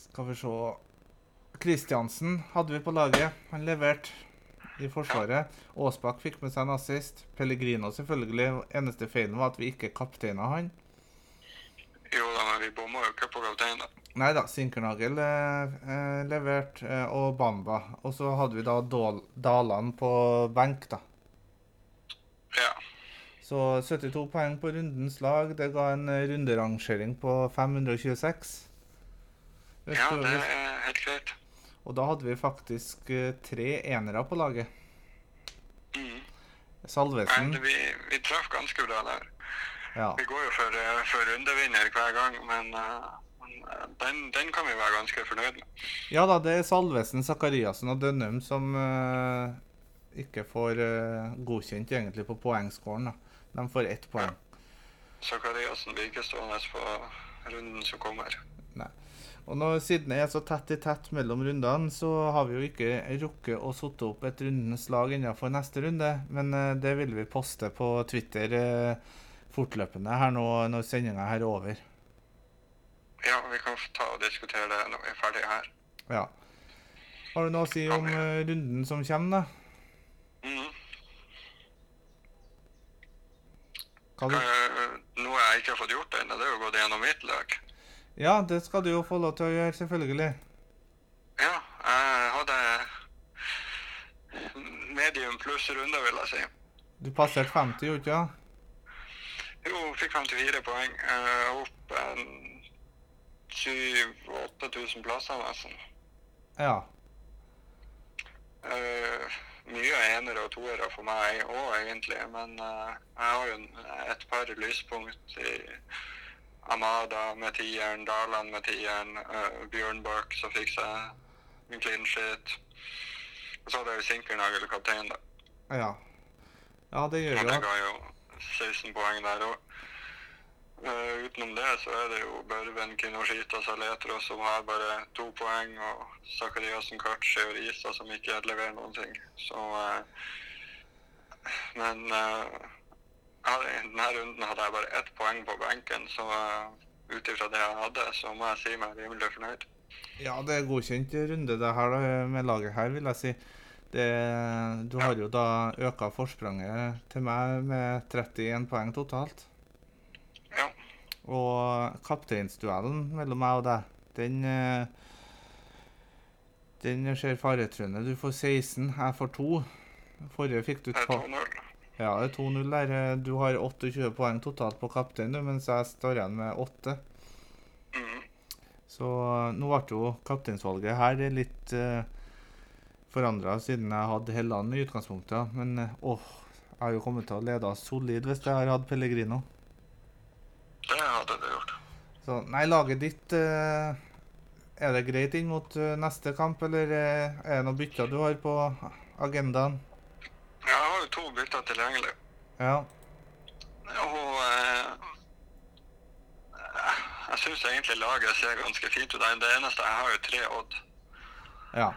Skal vi se Kristiansen hadde vi på laget. Han leverte i Forsvaret. Aasbakk fikk med seg en assist. Pellegrino selvfølgelig. Eneste feilen var at vi ikke kapteina han. Jo da, men vi bomma jo ikke på kapteinen. Nei da, Sinkernagel eh, eh, leverte, eh, og Bamba. Og så hadde vi da Dal Dalan på benk, da. Ja. Så 72 poeng på rundens lag. Det ga en eh, runderangering på 526. Hvis ja, det er helt greit. Og da hadde vi faktisk eh, tre enere på laget. Mm. Salvesen. Nei, vi, vi traff ganske bra der. Ja. Vi går jo for, eh, for rundevinner hver gang, men, eh, den, den kan vi være ganske fornøyd med. ja da, det er Salvesen, Sakariassen og Dønnum som uh, ikke får uh, godkjent egentlig på poengskåren. da. De får ett poeng. Sakariassen blir ikke stående på runden som kommer. Og når siden det er så tett i tett mellom rundene, så har vi jo ikke rukket å sette opp et rundens lag innenfor neste runde. Men eh, det vil vi poste på Twitter eh, fortløpende her nå når sendinga er over. Ja, vi kan ta og diskutere det når vi er ferdige her. Ja. Har du noe å si om eh, runden som kommer, da? Mhm. Hva du... Noe jeg ikke har fått gjort ennå, det er å gå gjennom mitt lag. Ja, det skal du jo få lov til å gjøre, selvfølgelig. Ja, jeg hadde medium pluss runde, vil jeg si. Du passerte 50, gjorde du ikke? Jo, fikk 54 poeng. Uh, opp en 7000-8000 plasser, nesten. Ja. Uh, mye enere og toere for meg òg, egentlig. Men uh, jeg har jo et par lyspunkt i Amada med tieren, Darland med tieren, uh, Bjørnbakk som fikk seg en clean shit. Og så hadde jeg jo Sinkernagel kaptein, da. Ja. Ja, det gjør Og det ga jo 16 poeng der òg. utenom det så er det jo Børven, Kinoshita, Saletro som har bare to poeng, og Zakariassen, Kachi og Risa som ikke leverer noen ting. Så uh, Men eh, jeg i denne runden hadde jeg bare ett poeng på benken, så uh, ut ifra det jeg hadde, så må jeg si meg rimelig fornøyd. Ja, det er godkjent runde det her da, med laget her, vil jeg si. Det, du har jo da øka forspranget til meg med 31 poeng totalt. Ja. Og kapteinsduellen mellom meg og deg, den eh, Den ser faretruende. Du får 16, jeg får 2. Forrige fikk du Det er 12. 2-0. Ja, det er 2-0 der. Du har 28 poeng totalt på kaptein, mens jeg står igjen med 8. Mm. Så nå ble jo kapteinsvalget her litt uh, forandra siden jeg hadde Helland i utgangspunktet. Men eh, åh, jeg har jo kommet til å lede solid hvis jeg har hatt Pellegrino. Det hadde du gjort. Så nei, laget ditt uh, Er det greit inn mot uh, neste kamp, eller uh, er det noen bytter du har på agendaen? To bytter tilgjengelig. Ja. Og eh, jeg syns egentlig laget ser ganske fint ut. Det eneste Jeg har jo tre odd Ja.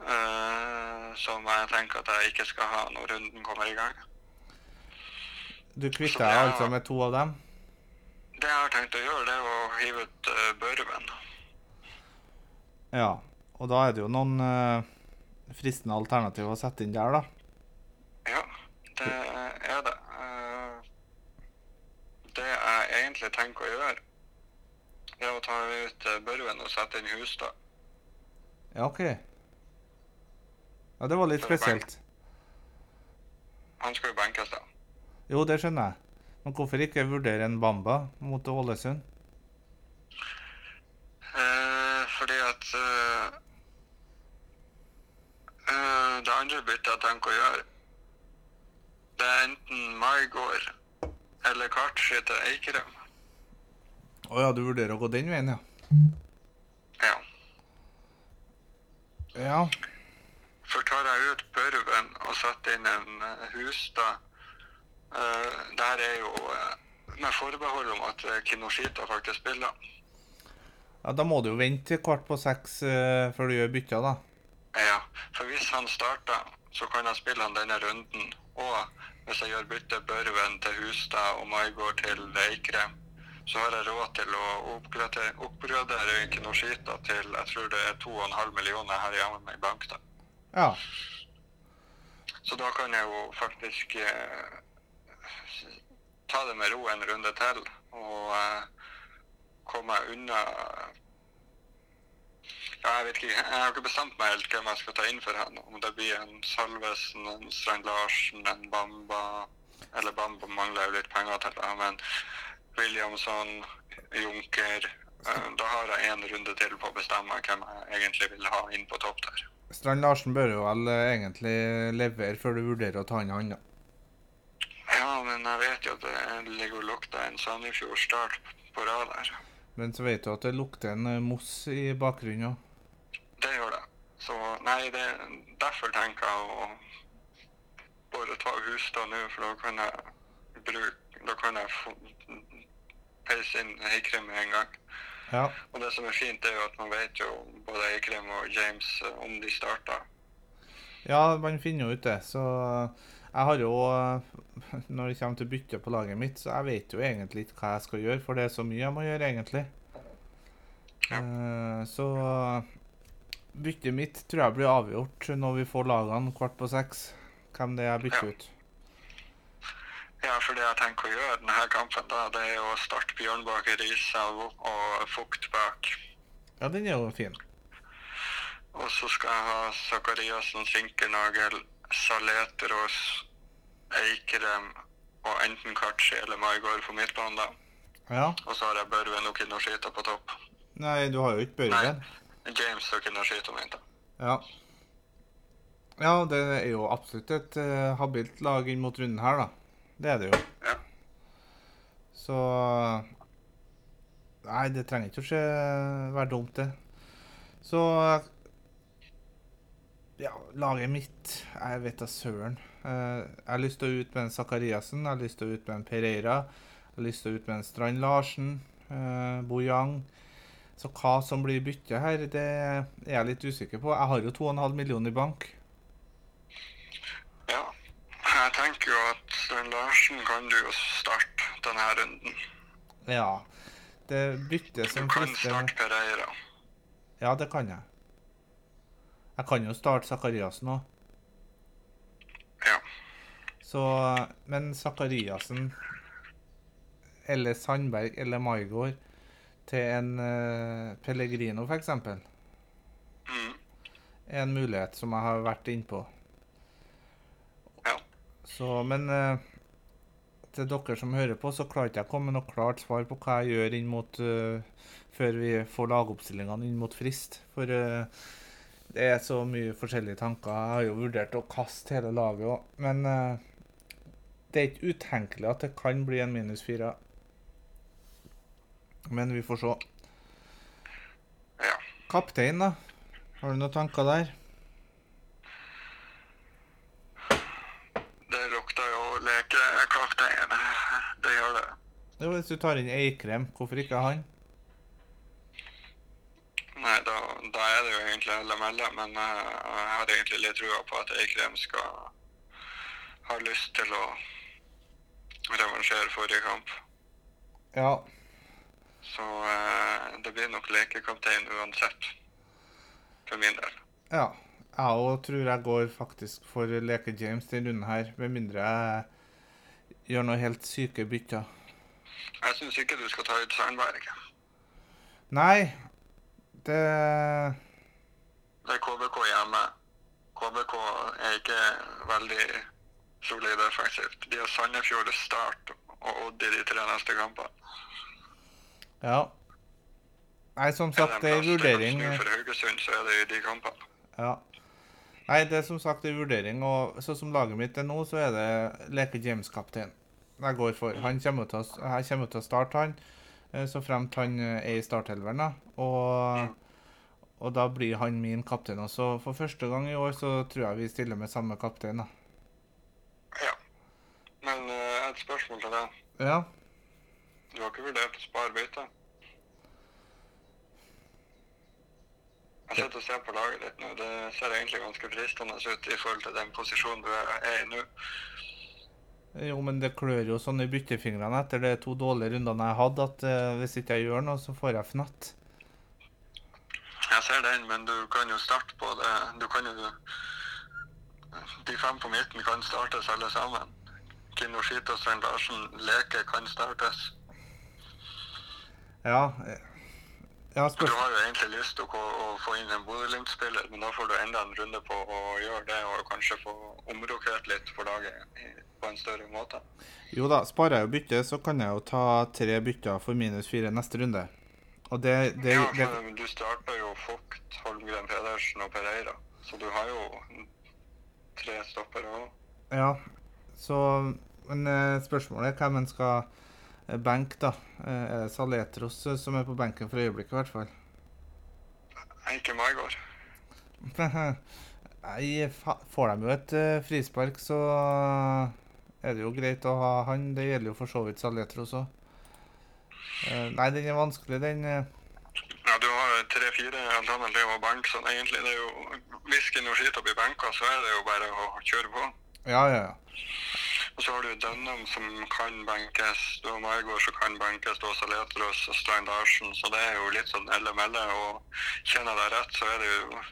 eh, som jeg tenker at jeg ikke skal ha når runden kommer i gang. Du kvitter deg altså med to av dem? Det jeg har tenkt å gjøre, det er å hive ut uh, Børven. Ja. Og da er det jo noen uh, fristende alternativer å sette inn der, da. Ja, det er det. Eh, det jeg egentlig tenker å gjøre, det er å ta ut Børven og sette inn Hustad. Ja, OK. Ja, det var litt spesielt. Han skal jo benkes, da. Jo, det skjønner jeg. Men hvorfor ikke vurdere en Bamba mot Ålesund? Eh, fordi at eh, eh, Det andre byttet jeg tenker å gjøre, det er enten Maigård eller Kartski til Eikrem. Å ja, du vurderer å gå den veien, ja. Ja. Ja. For tar jeg ut Børven og setter inn en eh, Hustad uh, Det her er jo uh, med forbehold om at Kinoshita faktisk spiller. ja. Da må du jo vente til kvart på seks uh, før du gjør bytta, da. Ja, for hvis han starter, så kan han spille han denne runden. Og hvis jeg gjør bytte Børven til Hustad og Maigård til Eikrem, så har jeg råd til å oppgradere, oppgradere Kinoshita til jeg tror det er 2,5 millioner her hjemme i bank. da. Ja. Så da kan jeg jo faktisk eh, ta det med ro en runde til og eh, komme meg unna ja, jeg vet ikke, jeg har ikke bestemt meg helt hvem jeg skal ta inn for henne. Om det blir en Salvesen, en Strand Larsen, en Bamba Eller Bamba mangler jo litt penger til, det, men Williamson, Junker eh, Da har jeg en runde til på å bestemme hvem jeg egentlig vil ha inn på topp der. Strand Larsen bør jo vel egentlig levere før du vurderer å ta inn han, da. Ja, men jeg vet jo at det ligger og lukter en Sandefjord start på rad her. Men så vet du at det lukter en eh, moss i bakgrunnen òg. Det gjør det. Så nei, det, derfor tenker jeg å bare ta Hustad nå, for da kan jeg bruke Da kan jeg peise inn Eikrem med en gang. Ja. Og det som er fint, er jo at man vet jo både Eikrem og James eh, om de starter. ja, man finner jo ut det. Så jeg har jo eh, Når det kommer til bytte på laget mitt, så jeg vet jo egentlig ikke hva jeg skal gjøre, for det er så mye jeg må gjøre, egentlig. Ja. Eh, Så byttet mitt tror jeg blir avgjort når vi får lagene kvart på seks. Hvem det er jeg bytter Ja. ut. Ja, for det jeg tenker å gjøre denne kampen, da, det er å starte Bjørn bak og, og Fukt bak. Ja, den er jo fin. Og så skal jeg ha Sakariassen, Sinkernagel, Saletros, Eikrem og enten Kachi eller Maigard på midtbanen. da. Ja. Og så har jeg Børven og Kinoshita på topp. Nei, du har jo ikke Børven. James og Kinoshita, om jeg. Ja. Ja, det er jo absolutt et uh, habilt lag inn mot runden her, da. Det er det jo. Ja. Så Nei, det trenger ikke å skje, være dumt, det. Så Ja, laget mitt Jeg vet da søren. Eh, Jeg har lyst til å ut med en Sakariassen, jeg har lyst til å ut med en Pereira. Jeg har lyst til å ut med en Strand Larsen, eh, Bojang. Så hva som blir byttet her, det er jeg litt usikker på. Jeg har jo 2,5 millioner i bank. ja. Jeg tenker jo at Larsen kan du jo starte denne runden. Ja. Det byttet Du kan starte Pereira. Ja, det kan jeg. Jeg kan jo starte Sakariassen òg. Ja. Så Men Sakariassen eller Sandberg eller Maigård til en uh, Pellegrino, f.eks., Mm. en mulighet som jeg har vært innpå. Ja. Så, men uh, til dere som hører på, så klarer ikke jeg å komme med noe klart svar på hva jeg gjør inn mot uh, før vi får lagoppstillingene inn mot frist. For uh, det er så mye forskjellige tanker. Jeg har jo vurdert å kaste hele laget òg, men det er ikke utenkelig at det kan bli en minus fire. Men vi får se. ja. Kaptein, da? Har du noen tanker der? Det lukter jo lekekaptein. Det gjør det. Jo, hvis du tar inn Eikrem, hvorfor ikke han? Nei, da, da er det jo egentlig LML, men eh, jeg har egentlig litt trua på at Eikrem skal ha lyst til å revansjere forrige kamp. Ja, Så eh, det blir nok lekekaptein uansett, for min del. ja. Jeg òg tror jeg går faktisk for Leke-James denne runden her, med mindre jeg gjør noe helt syke bytter. Jeg syns ikke du skal ta ut Sandberg. Nei, det Det er KBK hjemme. KBK er ikke veldig solide defensivt. De har Sandefjord Start og Odd i de tre neste kampene. Ja. Nei, som sagt, det er en vurdering. For Haugesund, så er det i de kampene. Ja. Nei, det er som sagt en vurdering, og sånn som laget mitt er nå, så er det Leke-James-kaptein. Jeg går for. Han kommer til å, jeg kommer til å starte han, eh, så fremt han eh, er i starthelveren. Og, og da blir han min kaptein også. For første gang i år så tror jeg vi stiller med samme kaptein. da. Ja. Men eh, et spørsmål til deg. Ja. Du har ikke vurdert å spare bytte? Jeg sitter og ser på laget ditt nå. Det ser egentlig ganske fristende ut i forhold til den posisjonen du er i nå. Jo, men det klør jo sånn i byttefingrene etter de to dårlige rundene jeg hadde, at eh, hvis ikke jeg gjør noe, så får jeg fnatt. Jeg ser den, men du kan jo starte på det. Du kan jo De fem på midten kan startes alle sammen. Kinoshita og Svein Larsen leke kan startes. Ja, eh, ja Du har jo egentlig lyst til å, å få inn en Bodø-Glimt-spiller, men da får du enda en runde på å gjøre det, og kanskje få omrokert litt for laget på en større måte. Jo da, sparer jeg jo bytte, så kan jeg jo ta tre bytter for minus fire neste runde. Og det, det, Ja, det for du starter jo Vogt, Holmgren Pedersen og Pereira, så du har jo tre stoppere òg. Ja, så Men eh, spørsmålet er hvem en skal eh, benke, da. Eh, Er det Saletros eh, som er på benken for øyeblikket, i hvert fall? Ikke Maigard. Nei, får de jo et frispark, så er det jo greit å ha han. Det gjelder jo for så vidt Saletros òg. nei, den er vanskelig, den. Ja, du har tre-fire alternativer å benke, så egentlig det er jo Hvis Kinoshita blir benka, så er det jo bare å kjøre på. Ja, ja, ja. Og så har du Dønnum som kan benkes, du har Maigård som kan benkes, du har Saletros og Stein Larsen, så det er jo litt sånn elle-melle. Og kjenner jeg deg rett, så er det jo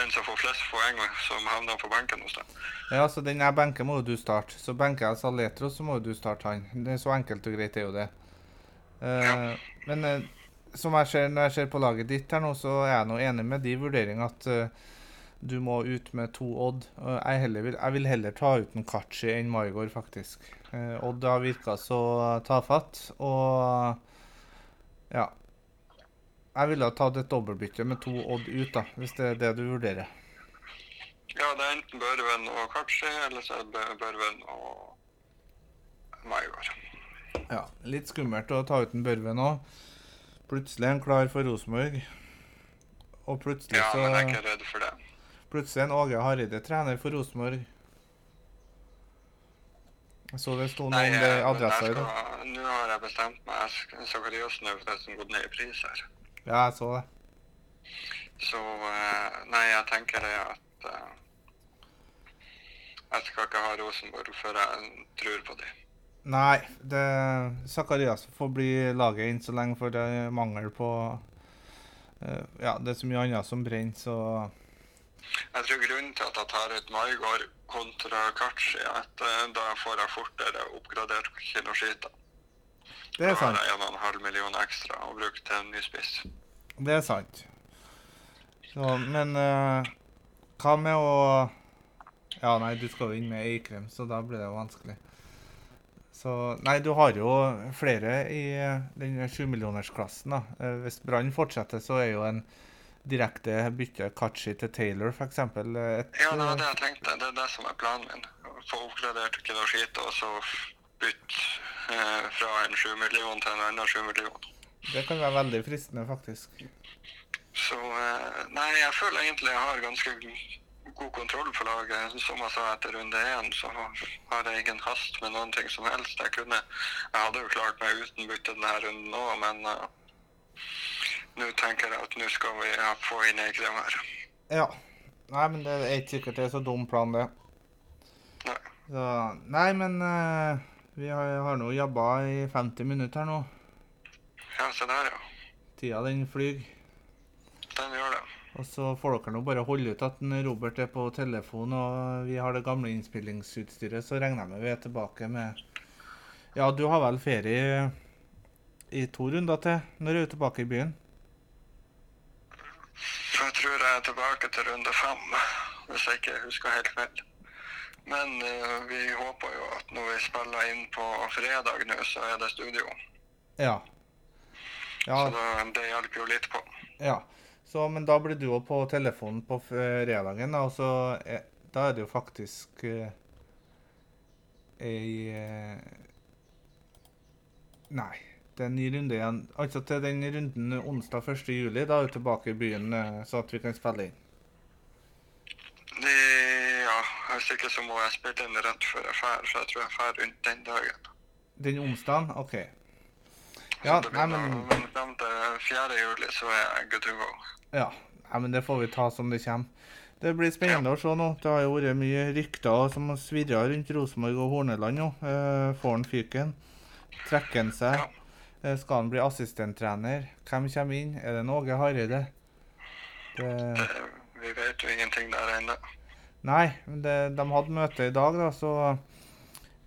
den som får flest poeng, som havner på benken hos deg. Ja, så den jeg benker, må jo du starte. Så benker jeg Saletros, så må jo du starte han. Det er så enkelt og greit, det er jo det. Eh, Ja. Men uh, som jeg ser, når jeg ser på laget ditt her nå, så er jeg nå enig med de vurderingene at eh, du må ut med to Odd. Jeg, heller vil, jeg vil heller ta ut en Kachi enn Maigård, faktisk. Eh, Odd har virka så tafatt, og ja. Jeg ville ha tatt et dobbeltbytte med to Odd ut, da, hvis det er det du vurderer. Ja, det er enten Børven og Kachi, eller så er det Børven og Maigard. Ja, litt skummelt å ta ut en Børve nå. Plutselig er han klar for Rosenborg. Og plutselig Ja, men jeg er ikke redd for det. Plutselig er en Åge Hareide trener for Rosenborg. Jeg så det sto noe om det eh, men adressa i dag. Nå har jeg bestemt meg. For det forresten gått ned i pris her. Ja, jeg så det. Så eh, nei, jeg tenker det at eh, Jeg skal ikke ha Rosenborg før jeg tror på dem. Nei, det Zakarias får bli laget inn så lenge, for det er mangel på Ja, det er så mye annet som brenner, så Jeg tror grunnen til at jeg tar ut Maigard kontra Kachi, er at eh, da får jeg fortere oppgradert Kinoshita. Det er sant. Da har jeg en og en halv million ekstra å bruke til en ny spiss. Det er sant. Så, men uh, hva med å Ja, nei, du skal jo inn med Eikrem, så da blir det vanskelig. Så Nei, du har jo flere i eh, den sjumillionersklassen, da. Hvis Brann fortsetter, så er jo en direkte bytte Kachi til Taylor, f.eks. Et Ja, det var eh, det jeg tenkte. Det er det som er planen min. Få oppgradert kiloskita og så bytte eh, fra en 7 million til en annen 7 million. Det kan være veldig fristende, faktisk. Så eh, nei, jeg føler egentlig jeg har ganske god kontroll på laget. Som jeg sa etter runde én, så har jeg ingen hast med noen ting som helst. Jeg kunne Jeg hadde jo klart meg uten bytte denne runden òg, men eh, nå tenker jeg at nå skal vi få inn Eikrem her. Ja. Nei, men det er ikke sikkert det er så dum plan, det. Nei. Så, nei, men uh, vi har, har nå jobba i 50 minutter her nå. Ja, se der, ja. Tida den flyr. Den gjør det. Og så får dere nå bare holde ut at en Robert er på telefon og vi har det gamle innspillingsutstyret, så regner jeg med vi er tilbake med Ja, du har vel ferie i to runder til? Når du er tilbake i byen? Så jeg tror jeg er tilbake til runde fem, hvis jeg ikke husker helt feil. Men uh, vi håper jo at når vi spiller inn på fredag nå, så er det studio. Ja. Ja, Så da, det hjelper jo litt på. ja. Så, men da blir du òg på telefonen på fredagen, da, og så er, da er det jo faktisk uh, ei uh, Nei, det er en ny runde igjen. Altså til den runden onsdag 1. juli. Da er vi tilbake i byen, eh, så at vi kan spille inn. Det, ja, hvis ikke så må jeg spille inn rett før jeg drar, så jeg tror jeg drar rundt den dagen. Den onsdagen? OK. Ja, nei, men, men fram til 4. juli så er jeg good to go. ja. nei, men det får vi ta som det kommer. Det blir spennende å se nå. Det har jo vært mye rykter som har svirra rundt Rosenborg og Horneland nå. Eh, får han fyken? Trekker han seg? Ja. Eh, skal han bli assistenttrener? Hvem kommer inn? Er det Åge Hareide? Det, Det, vi vet jo ingenting der ennå. nei, men det, de hadde møte i dag, da, så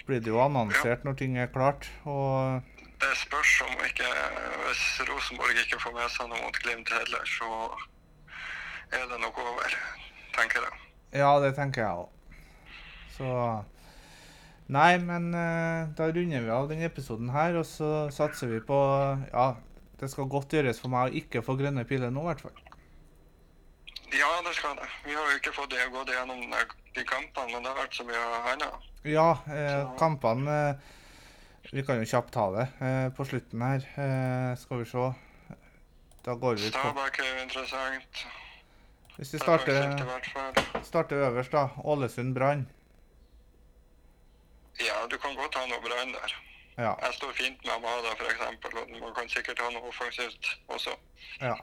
blir det jo annonsert når ting er klart. Og Det spørs om ikke Hvis Rosenborg ikke får med seg noe mot Glimt heller, så er det nok over, tenker jeg. ja, det tenker jeg òg. Så Nei, men eh, da runder vi av denne episoden her, og så satser vi på Ja, det skal godt gjøres for meg å ikke få grønne piler nå, i hvert fall. Ja, det skal det. Vi har jo ikke fått det- gått gjennom de, de kampene, men det har vært så mye annet. Ja, eh, kampene eh, Vi kan jo kjapt ta det eh, på slutten her. Eh, skal vi se. Da går vi på Stabæk er jo interessant. Hvis vi er starter, starter øverst, da. Ålesund Brann. Ja, du kan godt ha noe brann der. Ja. Jeg står fint med Amada, f.eks., og man kan sikkert ha noe offensivt også. ja.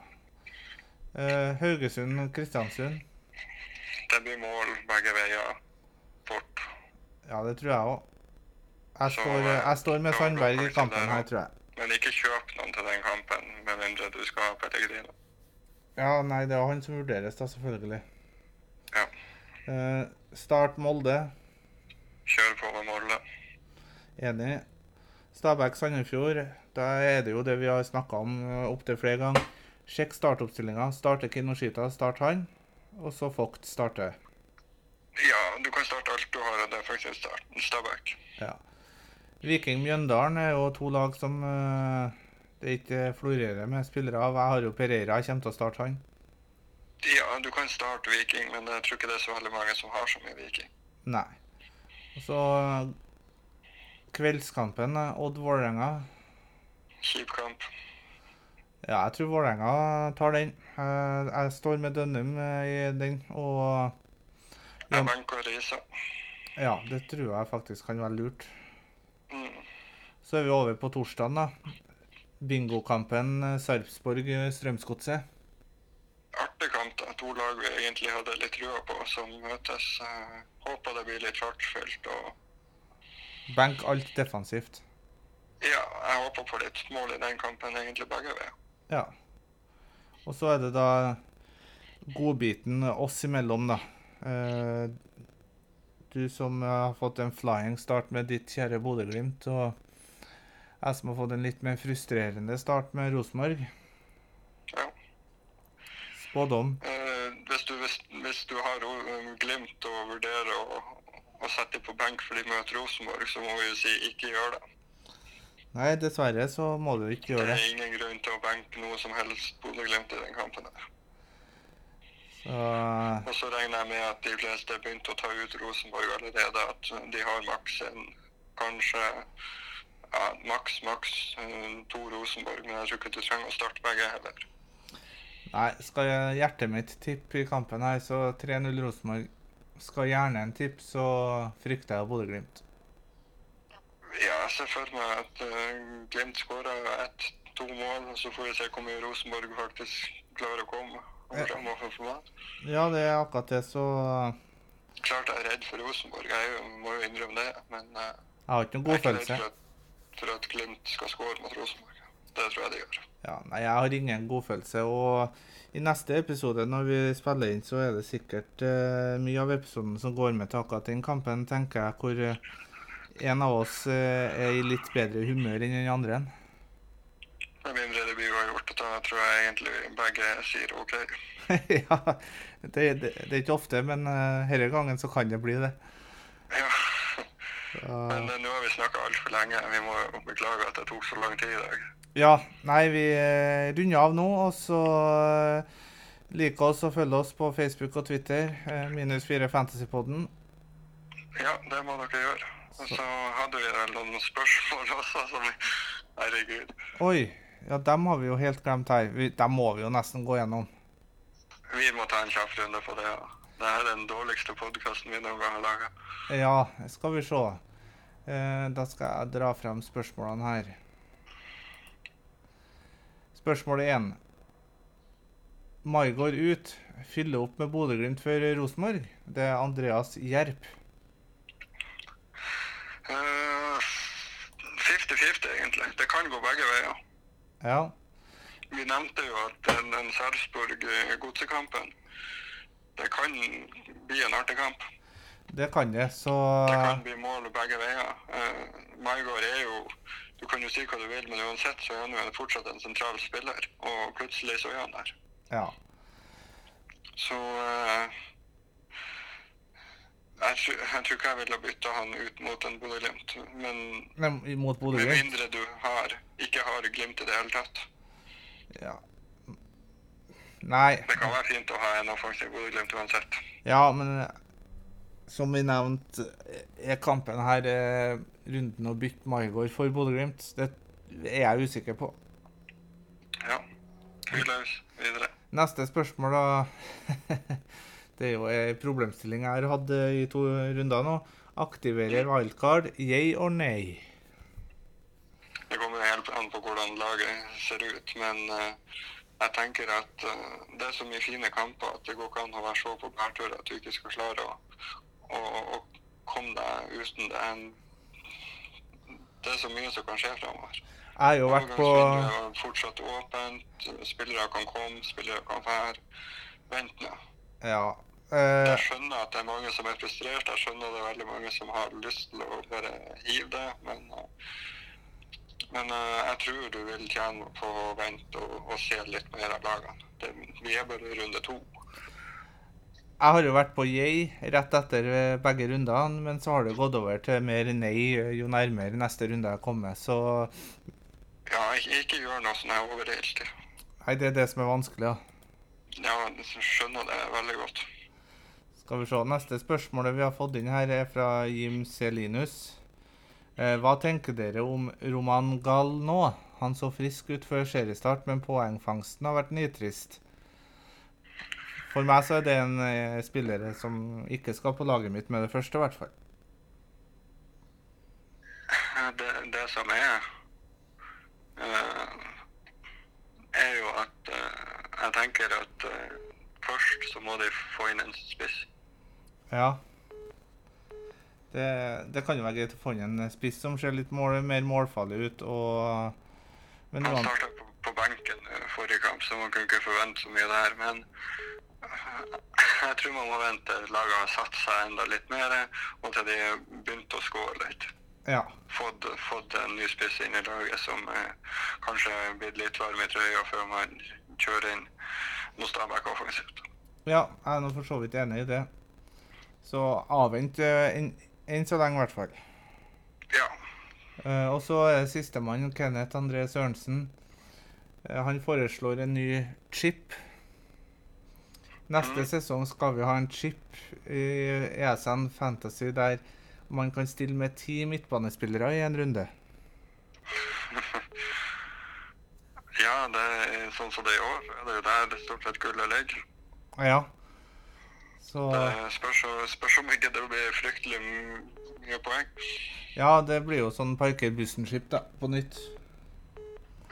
Eh, Haugesund Kristiansund. Det blir mål begge veier fort. Ja, det tror jeg òg. Jeg, står- eh, jeg står med Sandberg i kampen her, tror jeg. Men ikke kjøp noen til den kampen, med mindre du skal ha Pellegrino. Ja, nei, det er han som vurderes, da, selvfølgelig. Ja. Eh, start Molde. Kjør på med Molde. Enig. Stabæk Sandefjord. Da er det jo det vi har snakka om eh, opptil flere ganger. Sjekk startoppstillinga. Starte Kinoshita, start han. Og så Vogt starte. Ja, du kan starte alt du har, og det er faktisk starten. Stabæk. Ja. Viking Mjøndalen er jo to lag som uh, det ikke florerer med spillere av. Jeg har jo Pereira, jeg kommer til å starte han. Ja, du kan starte Viking, men jeg tror ikke det er så veldig mange som har så mye Viking. Nei. Og så eh, kveldskampen, eh, Odd Vålerenga. Kjip kamp. Ja, jeg tror Vålerenga tar den. Eh, Jeg står med Dønnum i den, og Ja. Ja, det tror jeg faktisk kan være lurt. Mm. Så er vi over på torsdagen, da. Bingokampen Sarpsborg-Strømsgodset. Artig kamp, da. To lag vi egentlig hadde litt trua på, som møtes. Håper det blir litt fartsfelt. og Benk alt defensivt. Ja, jeg håper på litt mål i den kampen, egentlig begge veier. Ja. Og så er det da godbiten oss imellom, da. Eh, du som har fått en flying start med ditt kjære Bodø-Glimt, og jeg som har fått en litt mer frustrerende start med Rosenborg. Ja. Spådom. Eh, hvis, du har Glimt og vurderer å, å sette på benk fordi de møter Rosenborg, så må vi jo si ikke gjør det. Nei, dessverre så må du ikke gjøre det. Det er ingen grunn til å benke noe som helst Bodø-Glimt i den kampen. her. Så, Og så regner jeg med at de fleste har begynt å ta ut Rosenborg allerede. At de har maks en kanskje ja, maks, maks eh, to Rosenborg. Men jeg tror ikke du trenger å starte begge heller. Nei, skal jeg- hjertet mitt tippe i kampen her, så 3-0 Rosenborg. Skal gjerne en tipp, så frykter jeg Bodø-Glimt. Ja, jeg ser for meg at uh, Glimt skårer ett-to mål, og så får vi se hvor mye Rosenborg faktisk klarer å komme. Ja. For meg. Ja, det er akkurat det, så Klart jeg er redd for Rosenborg, jeg jo- må jo innrømme det. Men uh, jeg har ikke noen jeg er ikke redd for at, for at Glimt skal skåre mot Rosenborg. Det tror jeg det gjør. Ja, nei, jeg har ingen godfølelse. Og i neste episode, når vi spiller inn, så er det sikkert uh, mye av episoden som går med til akkurat den kampen, tenker jeg, hvor uh, en av oss uh, er i litt bedre humør enn den andre. Med mindre det blir uavgjort, da tror jeg egentlig begge sier OK. ja, det, det, det er ikke ofte, men uh, denne gangen så kan det bli det. Ja. Men nå har vi snakka altfor lenge. Vi må beklage at det tok så lang tid i dag. Ja, nei, vi eh, runder av nå, og så Like oss og følg oss på Facebook og Twitter. eh, minus 4 Fantasypodden. Ja, det må dere gjøre. Og så hadde vi vel noen spørsmål også som vi Herregud. Oi, ja, dem har vi jo helt glemt her. Vi, dem må vi jo nesten gå gjennom. Vi må ta en kjapp runde på det. Ja. Det er den dårligste podkasten vi noen gang har laga. Ja, skal vi se. Eh, da skal jeg dra frem spørsmålene her. Spørsmål 1. Mai går ut. Fyller opp med Bodø-Glimt før Rosenborg. Det er Andreas Gjerp. Eh, 50-50, egentlig. Det kan gå begge veier. Ja. Vi nevnte jo at den, den Sarpsborg-godsekampen Det kan bli en artig kamp. Det kan det, så Det kan bli mål begge veier. Uh, Maigård er jo Du kan jo si hva du vil, men uansett så er han jo fortsatt en sentral spiller. Og plutselig så er han der. Ja. Så uh, jeg, tror, jeg tror ikke jeg ville bytta han ut mot en Bodø-Glimt. Men men Mot med Bodø-Glimt? mindre du har, ikke har Glimt i det hele tatt. Ja. Nei. Det kan være fint å ha en offensiv Bodø-Glimt uansett. Ja, men som vi nevnte, er kampen her eh, runden å bytte Maigård for Bodø-Glimt? Det er jeg usikker på. Ja. Vi løs videre. Neste spørsmål, da. Det er jo en problemstilling jeg har hatt eh, i to runder nå. Aktiverer wildcard, yay or nei? Det kommer helt an på hvordan laget ser ut, men uh, jeg tenker at uh, det er så mye fine kamper at det går ikke an å være så på bærtur at du ikke skal klare å, å, og komme deg uten det. en- Det er så mye som kan skje framover. Jeg har jo vært på fortsatt åpent. Spillere kan komme, spillere kan være. Vent nå. Ja. eh, Jeg skjønner at det er mange som er frustrert. Jeg skjønner det er veldig mange som har lyst til å bare hive det. Men, eh, men eh, jeg tror du vil tjene på å vente og, og se litt mer av lagene. Det, vi er bare runde to. Jeg har jo vært på yay rett etter eh, begge rundene, men så har det gått over til mer nei eh, jo nærmere neste runde jeg kommer. Så Ja, ikke, ikke gjør noe sånn her overilt. nei, det er det som er vanskelig, ja. Ja, jeg skjønner det veldig godt. Skal vi se. Neste spørsmålet vi har fått inn her, er fra Jim Celinus. Eh, hva tenker dere om Roman Gall nå? Han så frisk ut før seriestart, men poengfangsten har vært nitrist. For meg så er det en eh, spiller som ikke skal på laget mitt med det første, i hvert fall. Det, det som er, uh, er jo at uh, jeg tenker at uh, først så må de få inn en spiss. Ja. Det, det kan jo være greit å få inn en spiss som ser litt mål, mer målfarlig ut, og Men Han starta på, på benken forrige kamp, så man kunne ikke forvente så mye der. Men jeg tror man må vente til laget har satt seg enda litt mer, og til de begynte å skåre litt. Ja. Fått, fått en ny spiss inn i laget som eh, kanskje er blitt litt varm i trøya før man kjører inn noe Stabæk offensivt. ja, jeg er nå for så vidt enig i det. Så avvent eh, enn enn så lenge, i hvert fall. Ja. Eh, og så er sistemann Kenneth André Sørensen. Eh, han foreslår en ny chip. Neste Mhm. sesong skal vi ha en chip i ESN Fantasy der man kan stille med ti midtbanespillere i en runde. ja, det er sånn som det er i år. Det er jo der det stort sett gullet ligger. Ja. Så Det spørs, spørs om ikke det blir fryktelig mye poeng. Ja, det blir jo sånn Parker Bussen-chip, da, på nytt.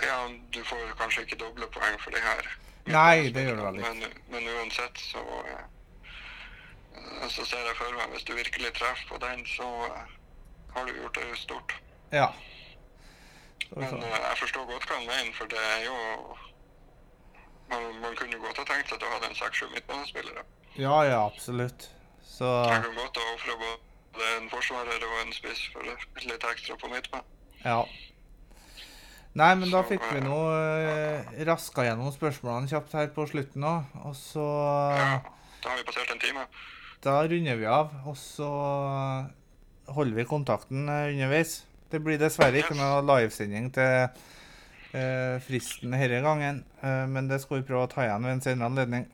Ja, du får kanskje ikke doble poeng for de her. Nei, det gjør du vel ikke. Men, men uansett så eh, Så ser jeg for meg hvis du virkelig treffer på den, så eh, har du gjort det stort. Ja. Men eh, jeg forstår godt hva han mener, for det er jo man, man kunne godt ha tenkt seg at du hadde en seks-sju midtbanespillere. Ja, ja, absolutt. Så Jeg kan godt ha ofra både en forsvarer og en spiss for litt ekstra på midtbanen. Ja. Nei, men da fikk vi nå eh, raska gjennom spørsmålene kjapt her på slutten òg. Og så Ja, da har vi passert en time. Da runder vi av, og så holder vi kontakten eh, underveis. Det blir dessverre ikke noe livesending til eh, fristen denne gangen, eh, men det skal vi prøve å ta igjen ved en senere anledning.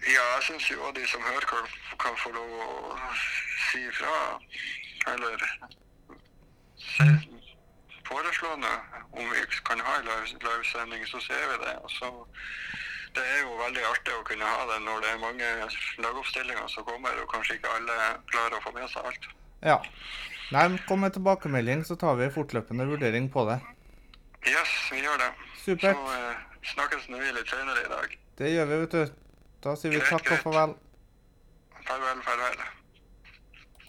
Ja, jeg syns jo de som hører, kan, kan få lov å si ifra. Eller se, foreslå nå, Om vi kan ha en livesending, så ser vi det. Og så, det er jo veldig artig å kunne ha det når det er mange lagoppstillinger som kommer, og kanskje ikke alle klarer å få med seg alt. Ja. Nei, kom med tilbakemelding, så tar vi fortløpende vurdering på det. Yes, vi gjør det. Supert. Så eh, snakkes vi litt senere i dag. Det gjør vi, vet du. Da sier vi Greit, takk og farvel. Farvel, farvel.